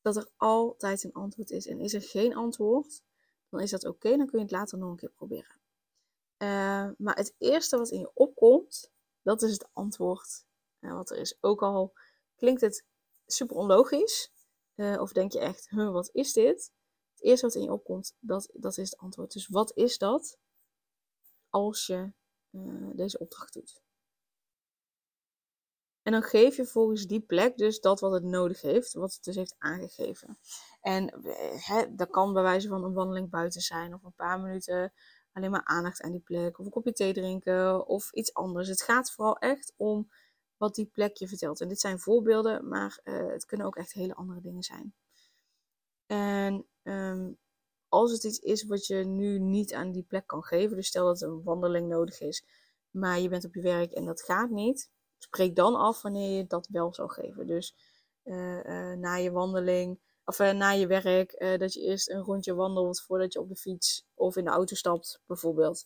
dat er altijd een antwoord is. En is er geen antwoord, dan is dat oké. dan kun je het later nog een keer proberen. Uh, maar het eerste wat in je opkomt, Dat is het antwoord uh, wat er is. Ook al klinkt het super onlogisch. Uh, of denk je echt, huh, wat is dit? Het eerste wat in je opkomt, dat, dat is het antwoord. Dus wat is dat als je deze opdracht doet? En dan geef je volgens die plek dus dat wat het nodig heeft, wat het dus heeft aangegeven. En hè, dat kan bij wijze van een wandeling buiten zijn, of een paar minuten alleen maar aandacht aan die plek, of een kopje thee drinken, of iets anders. Het gaat vooral echt om wat die plek je vertelt. En dit zijn voorbeelden, maar uh, het kunnen ook echt hele andere dingen zijn. En um, als het iets is wat je nu niet aan die plek kan geven, dus stel dat een wandeling nodig is, maar je bent op je werk en dat gaat niet, spreek dan af wanneer je dat wel zou geven. Dus uh, uh, na je wandeling, of na je werk, dat je eerst een rondje wandelt voordat je op de fiets of in de auto stapt, bijvoorbeeld.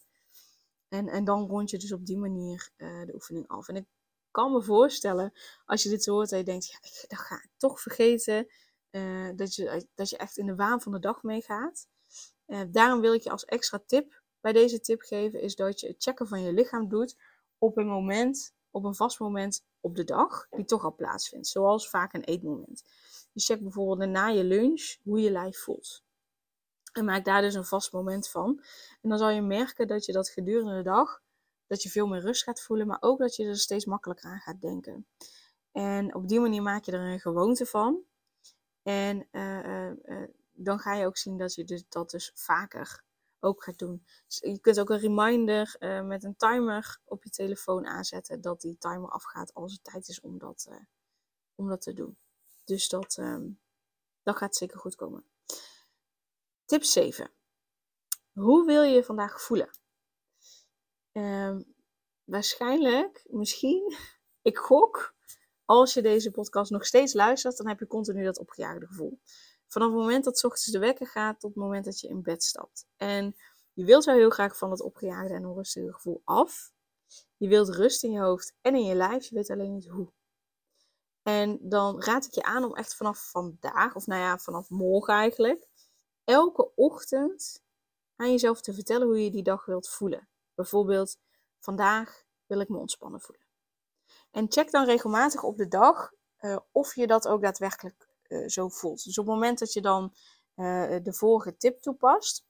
En, en dan rond je dus op die manier de oefening af. En ik kan me voorstellen, als je dit hoort en je denkt, ja, ik, dat ga ik toch vergeten. Dat, je, dat je echt in de waan van de dag meegaat. Daarom wil ik je als extra tip bij deze tip geven, is dat je het checken van je lichaam doet op een moment, op een vast moment op de dag, die toch al plaatsvindt. Zoals vaak een eetmoment. Dus check bijvoorbeeld na je lunch hoe je lijf voelt. En maak daar dus een vast moment van. En dan zal je merken dat je dat gedurende de dag dat je veel meer rust gaat voelen, maar ook dat je er steeds makkelijker aan gaat denken. En op die manier maak je er een gewoonte van. En uh, uh, dan ga je ook zien dat je dus, dat dus vaker ook gaat doen. Dus je kunt ook een reminder met een timer op je telefoon aanzetten, dat die timer afgaat als het tijd is om dat, om dat te doen. Dus dat, um, dat gaat zeker goed komen. Tip 7. Hoe wil je je vandaag voelen? Um, waarschijnlijk, misschien, ik gok, als je deze podcast nog steeds luistert, dan heb je continu dat opgejaagde gevoel. Vanaf het moment dat ochtends de wekker gaat tot het moment dat je in bed stapt. En je wilt wel heel graag van dat opgejaagde en onrustige gevoel af. Je wilt rust in je hoofd en in je lijf, je weet alleen niet hoe. En dan raad ik je aan om echt vanaf vandaag, of nou ja, vanaf morgen eigenlijk, elke ochtend aan jezelf te vertellen hoe je die dag wilt voelen. Bijvoorbeeld, vandaag wil ik me ontspannen voelen. En check dan regelmatig op de dag uh, of je dat ook daadwerkelijk uh, zo voelt. Dus op het moment dat je dan uh, de vorige tip toepast,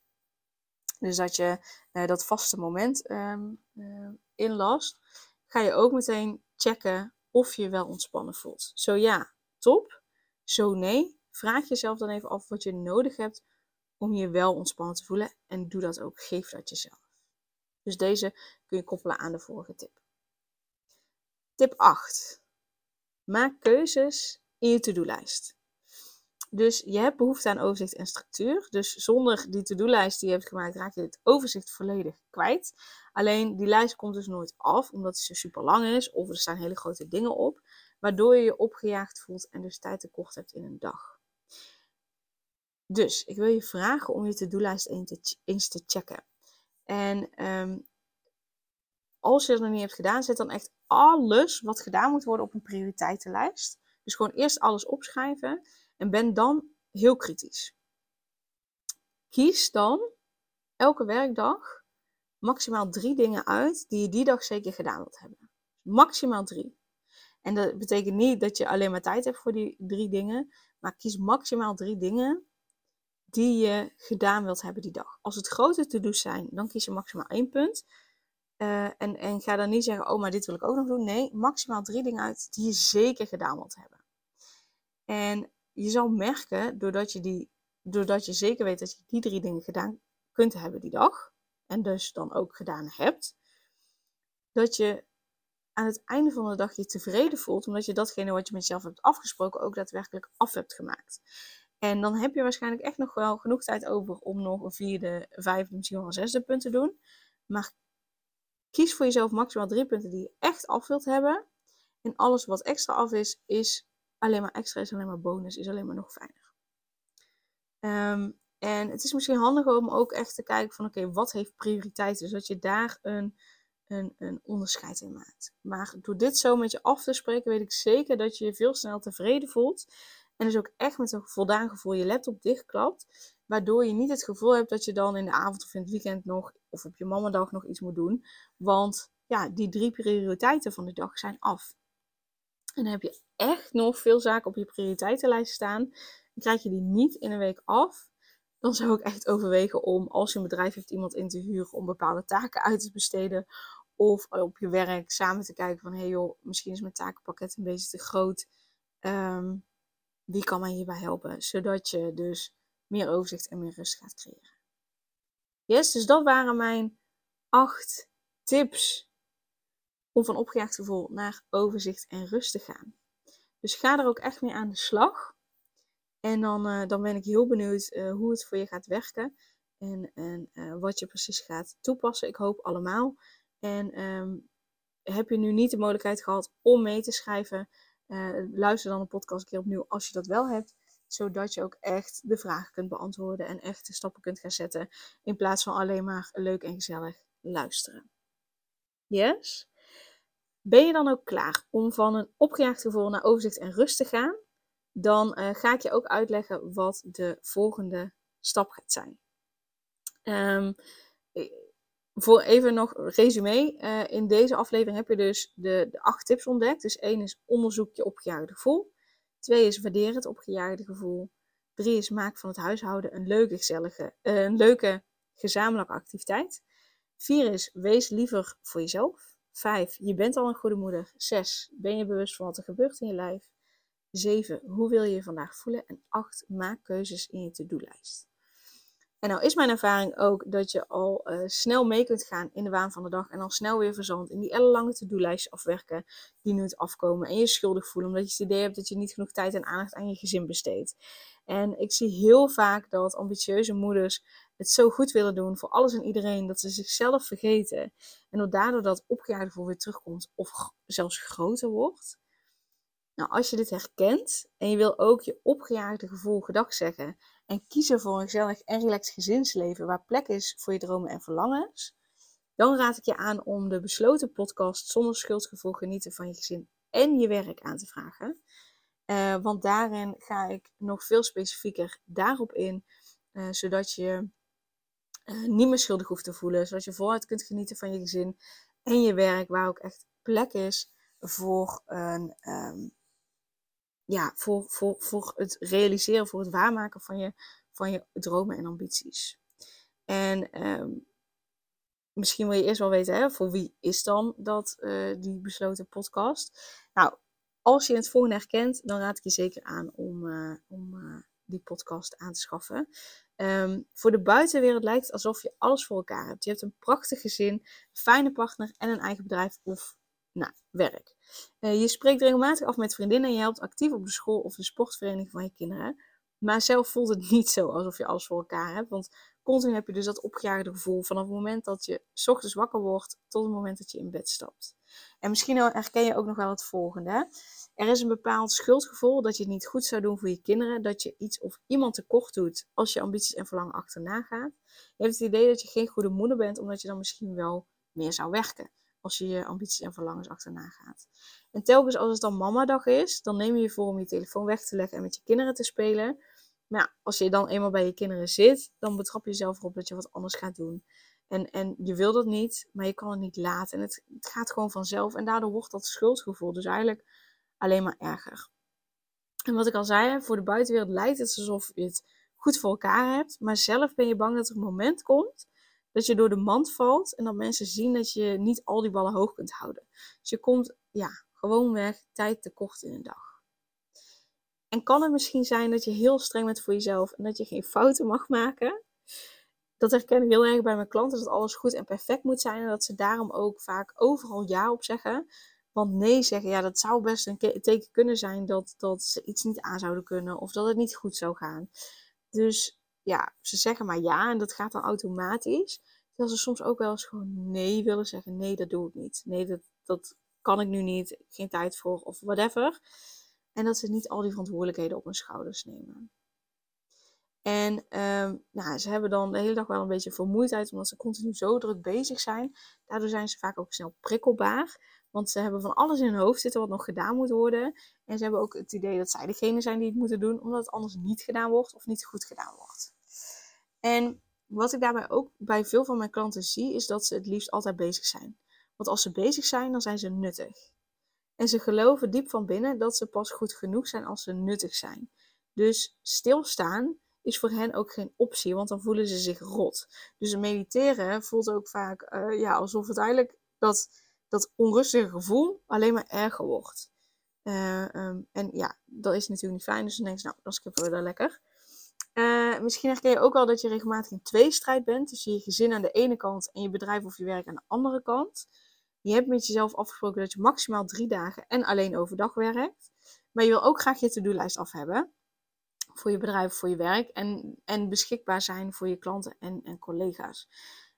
dus dat je dat vaste moment um, inlast, ga je ook meteen checken of je wel ontspannen voelt. Zo ja, top. Zo nee, vraag jezelf dan even af wat je nodig hebt om je wel ontspannen te voelen. En doe dat ook. Geef dat jezelf. Dus deze kun je koppelen aan de vorige tip. Tip 8. Maak keuzes in je to-do-lijst. Dus je hebt behoefte aan overzicht en structuur. Dus zonder die to-do-lijst die je hebt gemaakt, raak je het overzicht volledig kwijt. Alleen die lijst komt dus nooit af, omdat ze super lang is of er staan hele grote dingen op, waardoor je je opgejaagd voelt en dus tijd tekort hebt in een dag. Dus ik wil je vragen om je to-do-lijst eens te checken. En um, als je het nog niet hebt gedaan, zet dan echt alles wat gedaan moet worden op een prioriteitenlijst. Dus gewoon eerst alles opschrijven en ben dan heel kritisch. Kies dan elke werkdag maximaal drie dingen uit die je die dag zeker gedaan wilt hebben. Maximaal drie. En dat betekent niet dat je alleen maar tijd hebt voor die drie dingen, maar kies maximaal drie dingen die je gedaan wilt hebben die dag. Als het grote to-do's zijn, dan kies je maximaal één punt. Uh, en, en ga dan niet zeggen, oh, maar dit wil ik ook nog doen. Nee, maximaal drie dingen uit die je zeker gedaan wilt hebben. En je zal merken, doordat je, die, doordat je zeker weet dat je die drie dingen gedaan kunt hebben die dag, en dus dan ook gedaan hebt, dat je aan het einde van de dag je tevreden voelt, omdat je datgene wat je met jezelf hebt afgesproken ook daadwerkelijk af hebt gemaakt. En dan heb je waarschijnlijk echt nog wel genoeg tijd over om nog een vierde, vijfde, misschien wel een zesde punt te doen. Maar kies voor jezelf maximaal drie punten die je echt af wilt hebben. En alles wat extra af is, is alleen maar extra, is alleen maar bonus, is alleen maar nog fijner. Um, en het is misschien handig om ook echt te kijken van oké, wat heeft prioriteit? Dus dat je daar een, een, een onderscheid in maakt. Maar door dit zo met je af te spreken, weet ik zeker dat je je veel sneller tevreden voelt. En dus ook echt met een voldaan gevoel je laptop dichtklapt. Waardoor je niet het gevoel hebt dat je dan in de avond of in het weekend nog, of op je mamadag nog iets moet doen. Want ja, die drie prioriteiten van de dag zijn af. En dan heb je echt nog veel zaken op je prioriteitenlijst staan. Dan krijg je die niet in een week af. Dan zou ik echt overwegen om, als je een bedrijf heeft, iemand in te huren om bepaalde taken uit te besteden. Of op je werk samen te kijken van, hé hey joh, misschien is mijn takenpakket een beetje te groot. Um, wie kan mij hierbij helpen? Zodat je dus meer overzicht en meer rust gaat creëren. Yes, dus dat waren mijn acht tips om van opgejaagd gevoel naar overzicht en rust te gaan. Dus ga er ook echt mee aan de slag. En dan, uh, dan ben ik heel benieuwd uh, hoe het voor je gaat werken. En, en uh, wat je precies gaat toepassen. Ik hoop allemaal. En um, heb je nu niet de mogelijkheid gehad om mee te schrijven? luister dan de podcast een keer opnieuw als je dat wel hebt. Zodat je ook echt de vragen kunt beantwoorden en echt de stappen kunt gaan zetten. In plaats van alleen maar leuk en gezellig luisteren. Yes? Ben je dan ook klaar om van een opgejaagd gevoel naar overzicht en rust te gaan? Dan uh, ga ik je ook uitleggen wat de volgende stap gaat zijn. Um, voor even nog resume. Uh, in deze aflevering heb je dus de, de, acht tips ontdekt. Dus één is onderzoek je opgejaagde gevoel. Twee is waardeer het opgejaagde gevoel. Drie is maak van het huishouden een leuke, gezellige, een leuke gezamenlijke activiteit. Vier is wees liever voor jezelf. Vijf, je bent al een goede moeder. Zes, ben je bewust van wat er gebeurt in je lijf. Zeven, hoe wil je je vandaag voelen? En acht, maak keuzes in je to-do-lijst. En nou is mijn ervaring ook dat je al uh, snel mee kunt gaan in de waan van de dag. En al snel weer verzand in die ellenlange to-do-lijstjes afwerken die nu het afkomen. En je schuldig voelen omdat je het idee hebt dat je niet genoeg tijd en aandacht aan je gezin besteedt. En ik zie heel vaak dat ambitieuze moeders het zo goed willen doen voor alles en iedereen dat ze zichzelf vergeten. En dat daardoor dat opgejaagde gevoel weer terugkomt of zelfs groter wordt. Nou, als je dit herkent en je wil ook je opgejaagde gevoel gedag zeggen en kiezen voor een gezellig en relaxed gezinsleven waar plek is voor je dromen en verlangens, dan raad ik je aan om de besloten podcast zonder schuldgevoel genieten van je gezin en je werk aan te vragen. Uh, want daarin ga ik nog veel specifieker daarop in, uh, zodat je niet meer schuldig hoeft te voelen, zodat je vooruit kunt genieten van je gezin en je werk, waar ook echt plek is voor een, um, ja, voor, voor, voor het realiseren, voor het waarmaken van je, van je dromen en ambities. En um, misschien wil je eerst wel weten, hè, voor wie is dan dat, uh, die besloten podcast? Nou, als je het volgende herkent, dan raad ik je zeker aan om, uh, om die podcast aan te schaffen. Um, voor de buitenwereld lijkt het alsof je alles voor elkaar hebt. Je hebt een prachtig gezin, een fijne partner en een eigen bedrijf of nou, werk. Uh, je spreekt regelmatig af met vriendinnen en je helpt actief op de school of de sportvereniging van je kinderen. Maar zelf voelt het niet zo alsof je alles voor elkaar hebt. Want continu heb je dus dat opgejaagde gevoel vanaf het moment dat je s ochtends wakker wordt tot het moment dat je in bed stapt. En misschien herken je ook nog wel het volgende. Er is een bepaald schuldgevoel dat je het niet goed zou doen voor je kinderen. Dat je iets of iemand tekort doet als je ambities en verlangen achterna gaat. Je hebt het idee dat je geen goede moeder bent omdat je dan misschien wel meer zou werken als je je ambities en verlangens achterna gaat. En telkens als het dan mamadag is, dan neem je je voor om je telefoon weg te leggen en met je kinderen te spelen. Maar ja, als je dan eenmaal bij je kinderen zit, dan betrap je jezelf erop dat je wat anders gaat doen. En, en je wil dat niet, maar je kan het niet laten. En het, het gaat gewoon vanzelf. En daardoor wordt dat schuldgevoel dus eigenlijk alleen maar erger. En wat ik al zei, voor de buitenwereld lijkt het alsof je het goed voor elkaar hebt. Maar zelf ben je bang dat er een moment komt dat je door de mand valt en dat mensen zien dat je niet al die ballen hoog kunt houden. Dus je komt ja, gewoonweg tijd tekort in een dag. En kan het misschien zijn dat je heel streng bent voor jezelf en dat je geen fouten mag maken? Dat herken ik heel erg bij mijn klanten, dat alles goed en perfect moet zijn en dat ze daarom ook vaak overal ja op zeggen. Want nee zeggen, ja, dat zou best een teken kunnen zijn dat, dat ze iets niet aan zouden kunnen of dat het niet goed zou gaan. Dus ja, ze zeggen maar ja en dat gaat dan automatisch. Terwijl ze soms ook wel eens gewoon nee willen zeggen. Nee, dat doe ik niet. Nee, dat, dat kan ik nu niet. Geen tijd voor of whatever. En dat ze niet al die verantwoordelijkheden op hun schouders nemen. En um, nou, ze hebben dan de hele dag wel een beetje vermoeidheid, omdat ze continu zo druk bezig zijn. Daardoor zijn ze vaak ook snel prikkelbaar. Want ze hebben van alles in hun hoofd zitten wat nog gedaan moet worden. En ze hebben ook het idee dat zij degene zijn die het moeten doen, omdat het anders niet gedaan wordt of niet goed gedaan wordt. En wat ik daarbij ook bij veel van mijn klanten zie, is dat ze het liefst altijd bezig zijn. Want als ze bezig zijn, dan zijn ze nuttig. En ze geloven diep van binnen dat ze pas goed genoeg zijn als ze nuttig zijn. Dus stilstaan is voor hen ook geen optie, want dan voelen ze zich rot. Dus mediteren voelt ook vaak uh, ja, alsof het eigenlijk dat, dat onrustige gevoel alleen maar erger wordt. Uh, um, en ja, dat is natuurlijk niet fijn. Dus dan denk je, nou, dan skippen we dat lekker. Uh, misschien herken je ook al dat je regelmatig in tweestrijd bent. Dus je gezin aan de ene kant en je bedrijf of je werk aan de andere kant. Je hebt met jezelf afgesproken dat je maximaal drie dagen en alleen overdag werkt. Maar je wil ook graag je to-do-lijst af hebben. Voor je bedrijf, voor je werk. En, en beschikbaar zijn voor je klanten en, en collega's.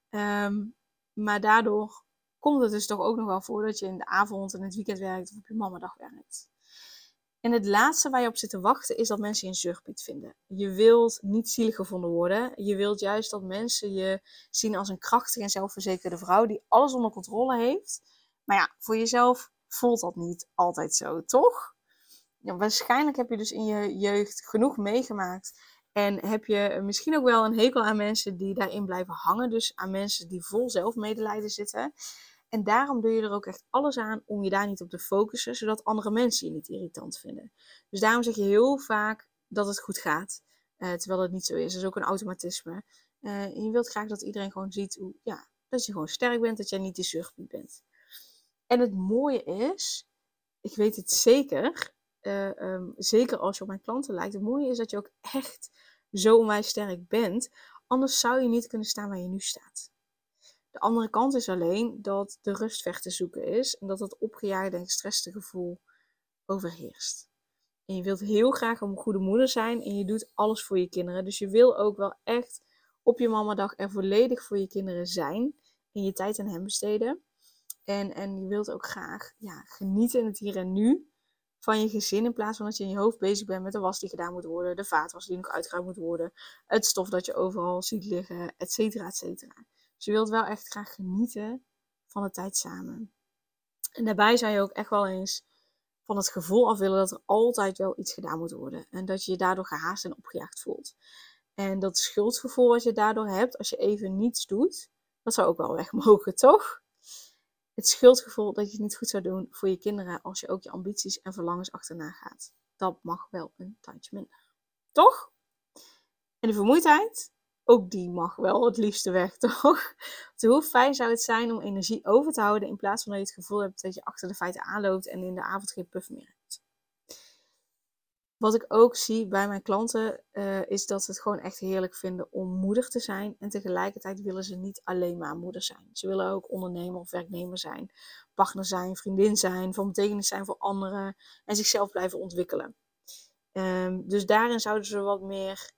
Um, maar daardoor komt het dus toch ook nog wel voor dat je in de avond en het weekend werkt of op je mamadag werkt. En het laatste waar je op zit te wachten is dat mensen je een zuchtpiet vinden. Je wilt niet zielig gevonden worden. Je wilt juist dat mensen je zien als een krachtige en zelfverzekerde vrouw die alles onder controle heeft. Maar ja, voor jezelf voelt dat niet altijd zo, toch? Ja, waarschijnlijk heb je dus in je jeugd genoeg meegemaakt. En heb je misschien ook wel een hekel aan mensen die daarin blijven hangen. Dus aan mensen die vol zelfmedelijden zitten. En daarom doe je er ook echt alles aan om je daar niet op te focussen, zodat andere mensen je niet irritant vinden. Dus daarom zeg je heel vaak dat het goed gaat, uh, terwijl het niet zo is. Dat is ook een automatisme. Uh, je wilt graag dat iedereen gewoon ziet hoe, ja, dat je gewoon sterk bent, dat jij niet die zuchtpiet bent. En het mooie is, ik weet het zeker, uh, um, zeker als je op mijn klanten lijkt, het mooie is dat je ook echt zo onwijs sterk bent. Anders zou je niet kunnen staan waar je nu staat. De andere kant is alleen dat de rust weg te zoeken is en dat het opgejaagde en gestreste gevoel overheerst. En je wilt heel graag een goede moeder zijn en je doet alles voor je kinderen. Dus je wil ook wel echt op je mamadag er volledig voor je kinderen zijn en je tijd aan hen besteden. En, en je wilt ook graag ja, genieten in het hier en nu van je gezin. In plaats van dat je in je hoofd bezig bent met de was die gedaan moet worden, de vaatwas die nog uitgeruimd moet worden, het stof dat je overal ziet liggen, et cetera, et cetera. Dus je wilt wel echt graag genieten van de tijd samen. En daarbij zou je ook echt wel eens van het gevoel af willen dat er altijd wel iets gedaan moet worden. En dat je je daardoor gehaast en opgejaagd voelt. En dat schuldgevoel wat je daardoor hebt als je even niets doet, dat zou ook wel weg mogen, toch? Het schuldgevoel dat je het niet goed zou doen voor je kinderen als je ook je ambities en verlangens achterna gaat. Dat mag wel een tandje minder. Toch? En de vermoeidheid, ook die mag wel het liefste weg, toch? Hoe fijn zou het zijn om energie over te houden in plaats van dat je het gevoel hebt dat je achter de feiten aanloopt en in de avond geen puff meer hebt. Wat ik ook zie bij mijn klanten uh, is dat ze het gewoon echt heerlijk vinden om moeder te zijn. En tegelijkertijd willen ze niet alleen maar moeder zijn. Ze willen ook ondernemer of werknemer zijn, partner zijn, vriendin zijn, van betekenis zijn voor anderen en zichzelf blijven ontwikkelen. Um, dus daarin zouden ze wat meer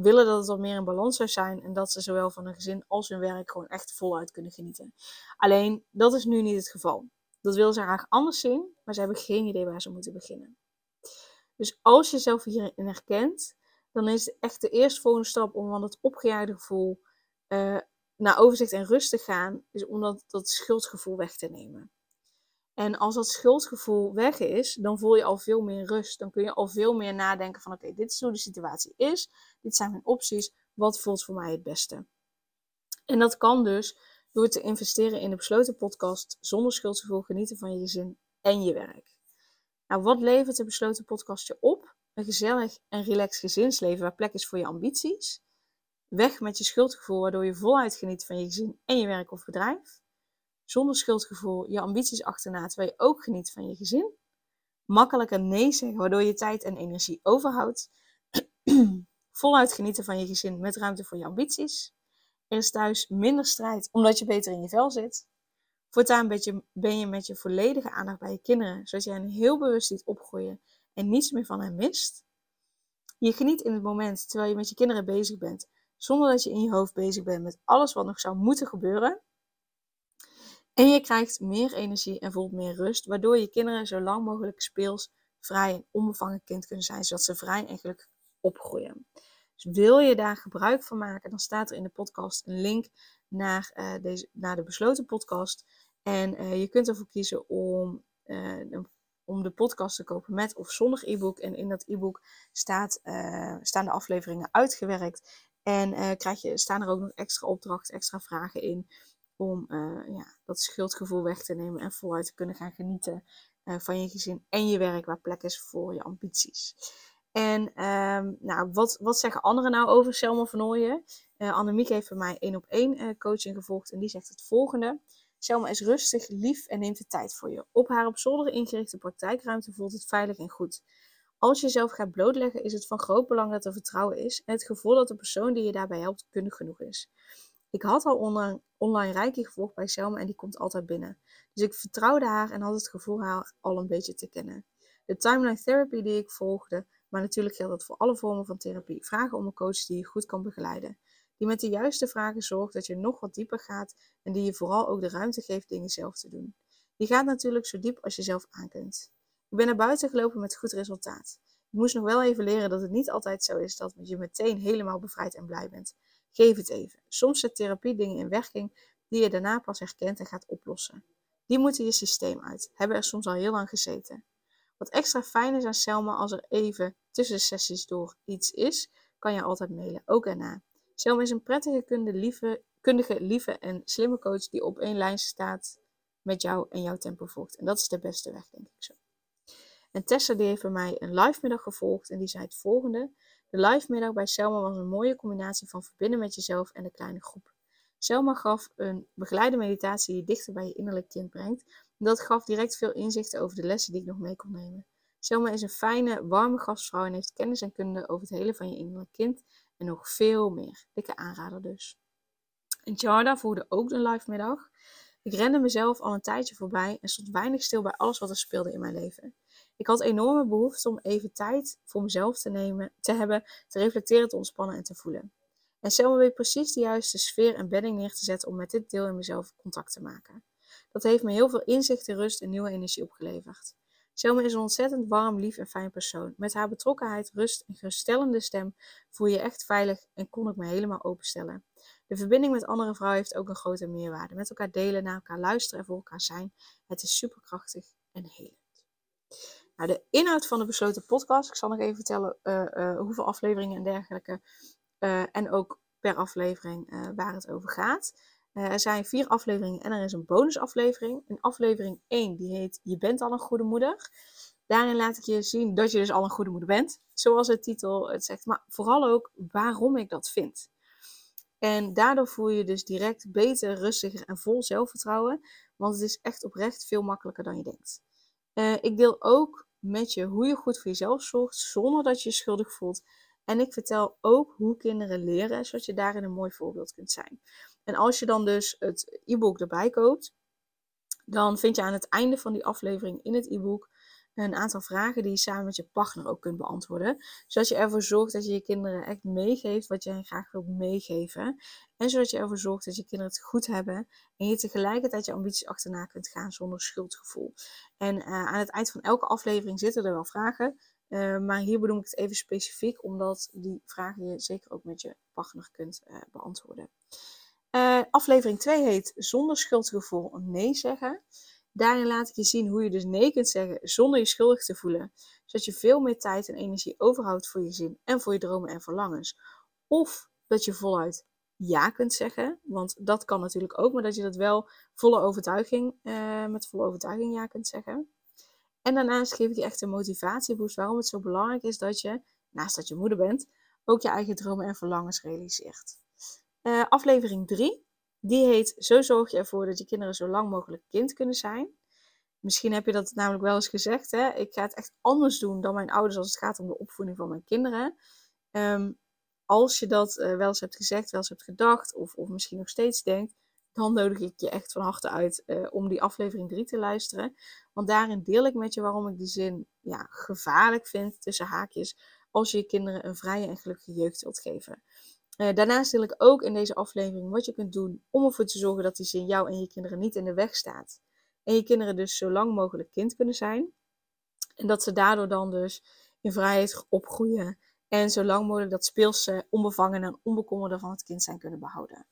willen dat het wat meer in balans zou zijn en dat ze zowel van hun gezin als hun werk gewoon echt voluit kunnen genieten. Alleen, dat is nu niet het geval. Dat willen ze graag anders zien, maar ze hebben geen idee waar ze moeten beginnen. Dus als je jezelf hierin herkent, dan is echt de eerste volgende stap om van het opgejaagde gevoel uh, naar overzicht en rust te gaan, is om dat schuldgevoel weg te nemen. En als dat schuldgevoel weg is, dan voel je al veel meer rust. Dan kun je al veel meer nadenken van oké, dit is hoe de situatie is. Dit zijn mijn opties. Wat voelt voor mij het beste? En dat kan dus door te investeren in de besloten podcast zonder schuldgevoel genieten van je gezin en je werk. Nou, wat levert de besloten podcast je op? Een gezellig en relaxed gezinsleven waar plek is voor je ambities. Weg met je schuldgevoel waardoor je voluit geniet van je gezin en je werk of bedrijf zonder schuldgevoel je ambities achterna, terwijl je ook geniet van je gezin. Makkelijker nee zeggen, waardoor je tijd en energie overhoudt. Voluit genieten van je gezin met ruimte voor je ambities. Er is thuis minder strijd, omdat je beter in je vel zit. Voortaan ben je met je volledige aandacht bij je kinderen, zodat je hen heel bewust ziet opgroeien en niets meer van hen mist. Je geniet in het moment terwijl je met je kinderen bezig bent, zonder dat je in je hoofd bezig bent met alles wat nog zou moeten gebeuren. En je krijgt meer energie en voelt meer rust, waardoor je kinderen zo lang mogelijk speels, vrij en onbevangen kind kunnen zijn, zodat ze vrij en gelukkig opgroeien. Dus wil je daar gebruik van maken, dan staat er in de podcast een link naar, uh, deze, naar de besloten podcast. En uh, je kunt ervoor kiezen om, uh, om de podcast te kopen met of zonder e-book. En in dat e-book staat, staan de afleveringen uitgewerkt. En krijg je, staan er ook nog extra opdrachten, extra vragen in. Om uh, ja, dat schuldgevoel weg te nemen en voluit te kunnen gaan genieten uh, van je gezin en je werk waar plek is voor je ambities. En um, nou, wat, wat zeggen anderen nou over Selma van Ooyen? Uh, Annemiek heeft bij mij één op één coaching gevolgd en die zegt het volgende. Selma is rustig, lief en neemt de tijd voor je. Op haar op zolder ingerichte praktijkruimte voelt het veilig en goed. Als je jezelf gaat blootleggen, is het van groot belang dat er vertrouwen is en het gevoel dat de persoon die je daarbij helpt kundig genoeg is. Ik had al online, online gevolgd bij Selma en die komt altijd binnen. Dus ik vertrouwde haar en had het gevoel haar al een beetje te kennen. De timeline therapy die ik volgde, maar natuurlijk geldt dat voor alle vormen van therapie, vragen om een coach die je goed kan begeleiden. Die met de juiste vragen zorgt dat je nog wat dieper gaat en die je vooral ook de ruimte geeft dingen zelf te doen. Die gaat natuurlijk zo diep als je zelf aan kunt. Ik ben naar buiten gelopen met goed resultaat. Ik moest nog wel even leren dat het niet altijd zo is dat je meteen helemaal bevrijd en blij bent. Geef het even. Soms zet therapie dingen in werking die je daarna pas herkent en gaat oplossen. Die moeten je systeem uit, hebben er soms al heel lang gezeten. Wat extra fijn is aan Selma als er even tussen sessies door iets is, kan je altijd mailen, ook erna. Selma is een prettige, kundige, lieve, kundige, lieve en slimme coach die op één lijn staat met jou en jouw tempo volgt. En dat is de beste weg, denk ik zo. En Tessa die heeft bij mij een live middag gevolgd en die zei het volgende. De live middag bij Selma was een mooie combinatie van verbinden met jezelf en de kleine groep. Selma gaf een begeleide meditatie die dichter bij je innerlijk kind brengt. En dat gaf direct veel inzichten over de lessen die ik nog mee kon nemen. Selma is een fijne, warme gastvrouw en heeft kennis en kunde over het hele van je innerlijk kind en nog veel meer. Dikke aanrader dus. En Jarda voerde ook een live middag. Ik rende mezelf al een tijdje voorbij en stond weinig stil bij alles wat er speelde in mijn leven. Ik had enorme behoefte om even tijd voor mezelf te nemen, te hebben, te reflecteren, te ontspannen en te voelen. En Selma weet precies de juiste sfeer en bedding neer te zetten om met dit deel in mezelf contact te maken. Dat heeft me heel veel inzicht, rust en nieuwe energie opgeleverd. Selma is een ontzettend warm, lief en fijn persoon. Met haar betrokkenheid, rust en geruststellende stem voel je je echt veilig en kon ik me helemaal openstellen. De verbinding met andere vrouwen heeft ook een grote meerwaarde. Met elkaar delen, naar elkaar luisteren en voor elkaar zijn. Het is superkrachtig en helend. De inhoud van de besloten podcast. Ik zal nog even vertellen uh, uh, hoeveel afleveringen en dergelijke. Uh, en ook per aflevering waar het over gaat. er zijn vier afleveringen en er is een bonusaflevering. Een aflevering 1 die heet Je bent al een goede moeder. Daarin laat ik je zien dat je dus al een goede moeder bent. Zoals de titel het zegt. Maar vooral ook waarom ik dat vind. En daardoor voel je je dus direct beter, rustiger en vol zelfvertrouwen. Want het is echt oprecht veel makkelijker dan je denkt. ik deel ook met je hoe je goed voor jezelf zorgt zonder dat je je schuldig voelt. En ik vertel ook hoe kinderen leren, zodat je daarin een mooi voorbeeld kunt zijn. En als je dan dus het e-book erbij koopt, dan vind je aan het einde van die aflevering in het e-book een aantal vragen die je samen met je partner ook kunt beantwoorden. Zodat je ervoor zorgt dat je je kinderen echt meegeeft wat jij graag wilt meegeven. En zodat je ervoor zorgt dat je kinderen het goed hebben. En je tegelijkertijd je ambities achterna kunt gaan zonder schuldgevoel. En eh, aan het eind van elke aflevering zitten er wel vragen. Uh, maar hier bedoel ik het even specifiek, omdat die vragen je zeker ook met je partner kunt uh, beantwoorden. aflevering 2 heet Zonder schuldgevoel nee zeggen. Daarin laat ik je zien hoe je dus nee kunt zeggen zonder je schuldig te voelen. Zodat je veel meer tijd en energie overhoudt voor je zin en voor je dromen en verlangens. Of dat je voluit ja kunt zeggen, want dat kan natuurlijk ook, maar dat je dat wel volle overtuiging, uh, met volle overtuiging ja kunt zeggen. En daarnaast geef ik je echt een motivatieboost waarom het zo belangrijk is dat je, naast dat je moeder bent, ook je eigen dromen en verlangens realiseert. Uh, aflevering 3 die heet Zo zorg je ervoor dat je kinderen zo lang mogelijk kind kunnen zijn. Misschien heb je dat namelijk wel eens gezegd. Hè? Ik ga het echt anders doen dan mijn ouders als het gaat om de opvoeding van mijn kinderen. Um, als je dat uh, wel eens hebt gezegd, wel eens hebt gedacht, of, of misschien nog steeds denkt, dan nodig ik je echt van harte uit uh, om die aflevering 3 te luisteren. Want daarin deel ik met je waarom ik die zin ja, gevaarlijk vind, tussen haakjes, als je je kinderen een vrije en gelukkige jeugd wilt geven. Uh, daarnaast deel ik ook in deze aflevering wat je kunt doen om ervoor te zorgen dat die zin jou en je kinderen niet in de weg staat. En je kinderen dus zo lang mogelijk kind kunnen zijn. En dat ze daardoor dan dus in vrijheid opgroeien. En zo lang mogelijk dat speelse, onbevangen en onbekommerde van het kind zijn kunnen behouden.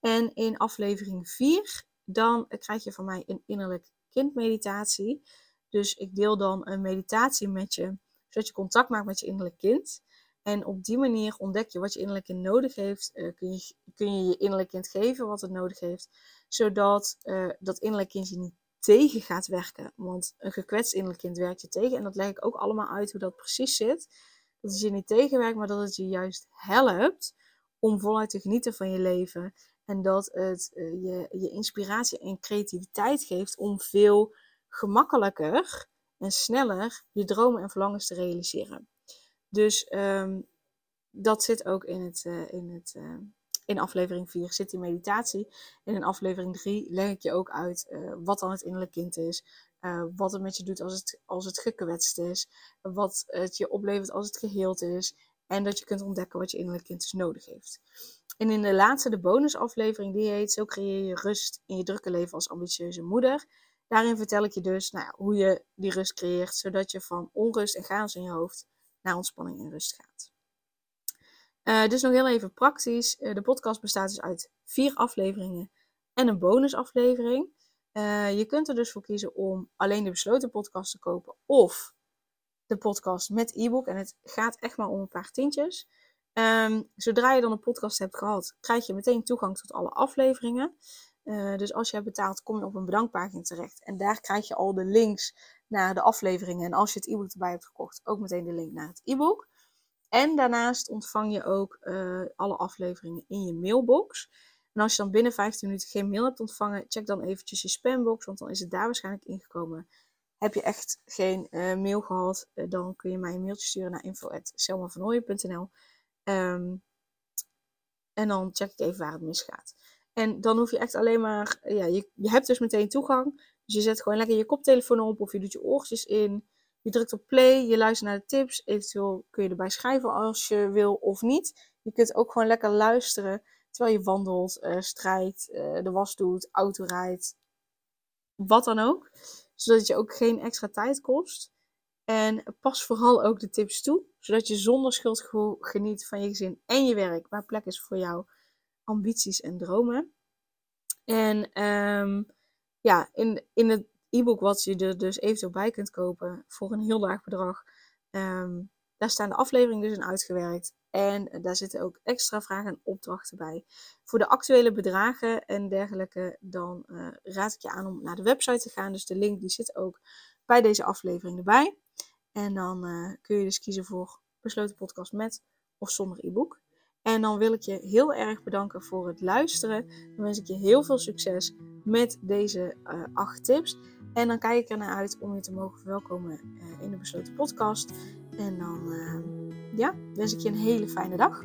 En in aflevering 4, dan krijg je van mij een innerlijk kindmeditatie. Dus ik deel dan een meditatie met je, zodat je contact maakt met je innerlijk kind. En op die manier ontdek je wat je innerlijk kind nodig heeft. Uh, kun, je, kun je je innerlijk kind geven wat het nodig heeft. Zodat uh, dat innerlijk kind je niet tegen gaat werken. Want een gekwetst innerlijk kind werkt je tegen. En dat leg ik ook allemaal uit hoe dat precies zit. Dat het je niet tegenwerkt, maar dat het je juist helpt om voluit te genieten van je leven. En dat het uh, je, je inspiratie en creativiteit geeft om veel gemakkelijker en sneller je dromen en verlangens te realiseren. Dus um, dat zit ook in, het, uh, in, het, uh, in aflevering 4, zit die meditatie. En in aflevering 3 leg ik je ook uit wat dan het innerlijk kind is. Wat het met je doet als het, als het gekwetst is. Wat het je oplevert als het geheeld is. En dat je kunt ontdekken wat je innerlijk kind dus nodig heeft. En in de laatste, de bonusaflevering, die heet Zo creëer je rust in je drukke leven als ambitieuze moeder. Daarin vertel ik je dus nou hoe je die rust creëert, zodat je van onrust en chaos in je hoofd naar ontspanning en rust gaat. Uh, dus nog heel even praktisch. Uh, de podcast bestaat dus uit vier afleveringen en een bonusaflevering. Uh, je kunt er dus voor kiezen om alleen de besloten podcast te kopen of de podcast met e-book. En het gaat echt maar om een paar tientjes. Um, zodra je dan een podcast hebt gehad, krijg je meteen toegang tot alle afleveringen. Uh, dus als je hebt betaald, kom je op een bedankpagina terecht. En daar krijg je al de links naar de afleveringen. En als je het e-book erbij hebt gekocht, ook meteen de link naar het e-book. En daarnaast ontvang je ook uh, alle afleveringen in je mailbox. En als je dan binnen 15 minuten geen mail hebt ontvangen, check dan eventjes je spambox, want dan is het daar waarschijnlijk ingekomen. Heb je echt geen uh, mail gehad, dan kun je mij een mailtje sturen naar info.selmavanooien.nl um, En dan check ik even waar het misgaat. En dan hoef je echt alleen maar, ja, je, je hebt dus meteen toegang. Dus je zet gewoon lekker je koptelefoon op of je doet je oortjes in. Je drukt op play, je luistert naar de tips. Eventueel kun je erbij schrijven als je wil of niet. Je kunt ook gewoon lekker luisteren terwijl je wandelt, uh, strijdt, uh, de was doet, auto rijdt. Wat dan ook. Zodat het je ook geen extra tijd kost. En pas vooral ook de tips toe. Zodat je zonder schuldgevoel geniet van je gezin en je werk. Waar plek is voor jouw ambities en dromen. En um, ja, in, in het e-book wat je er dus eventueel bij kunt kopen voor een heel laag bedrag. Um, daar staan de afleveringen dus in uitgewerkt. En daar zitten ook extra vragen en opdrachten bij. Voor de actuele bedragen en dergelijke, dan uh, raad ik je aan om naar de website te gaan. Dus de link die zit ook bij deze aflevering erbij. En dan uh, kun je dus kiezen voor besloten podcast met of zonder e-book. En dan wil ik je heel erg bedanken voor het luisteren. Dan wens ik je heel veel succes met deze uh, acht tips. En dan kijk ik er naar uit om je te mogen verwelkomen uh, in de besloten podcast. En dan uh, ja, wens ik je een hele fijne dag.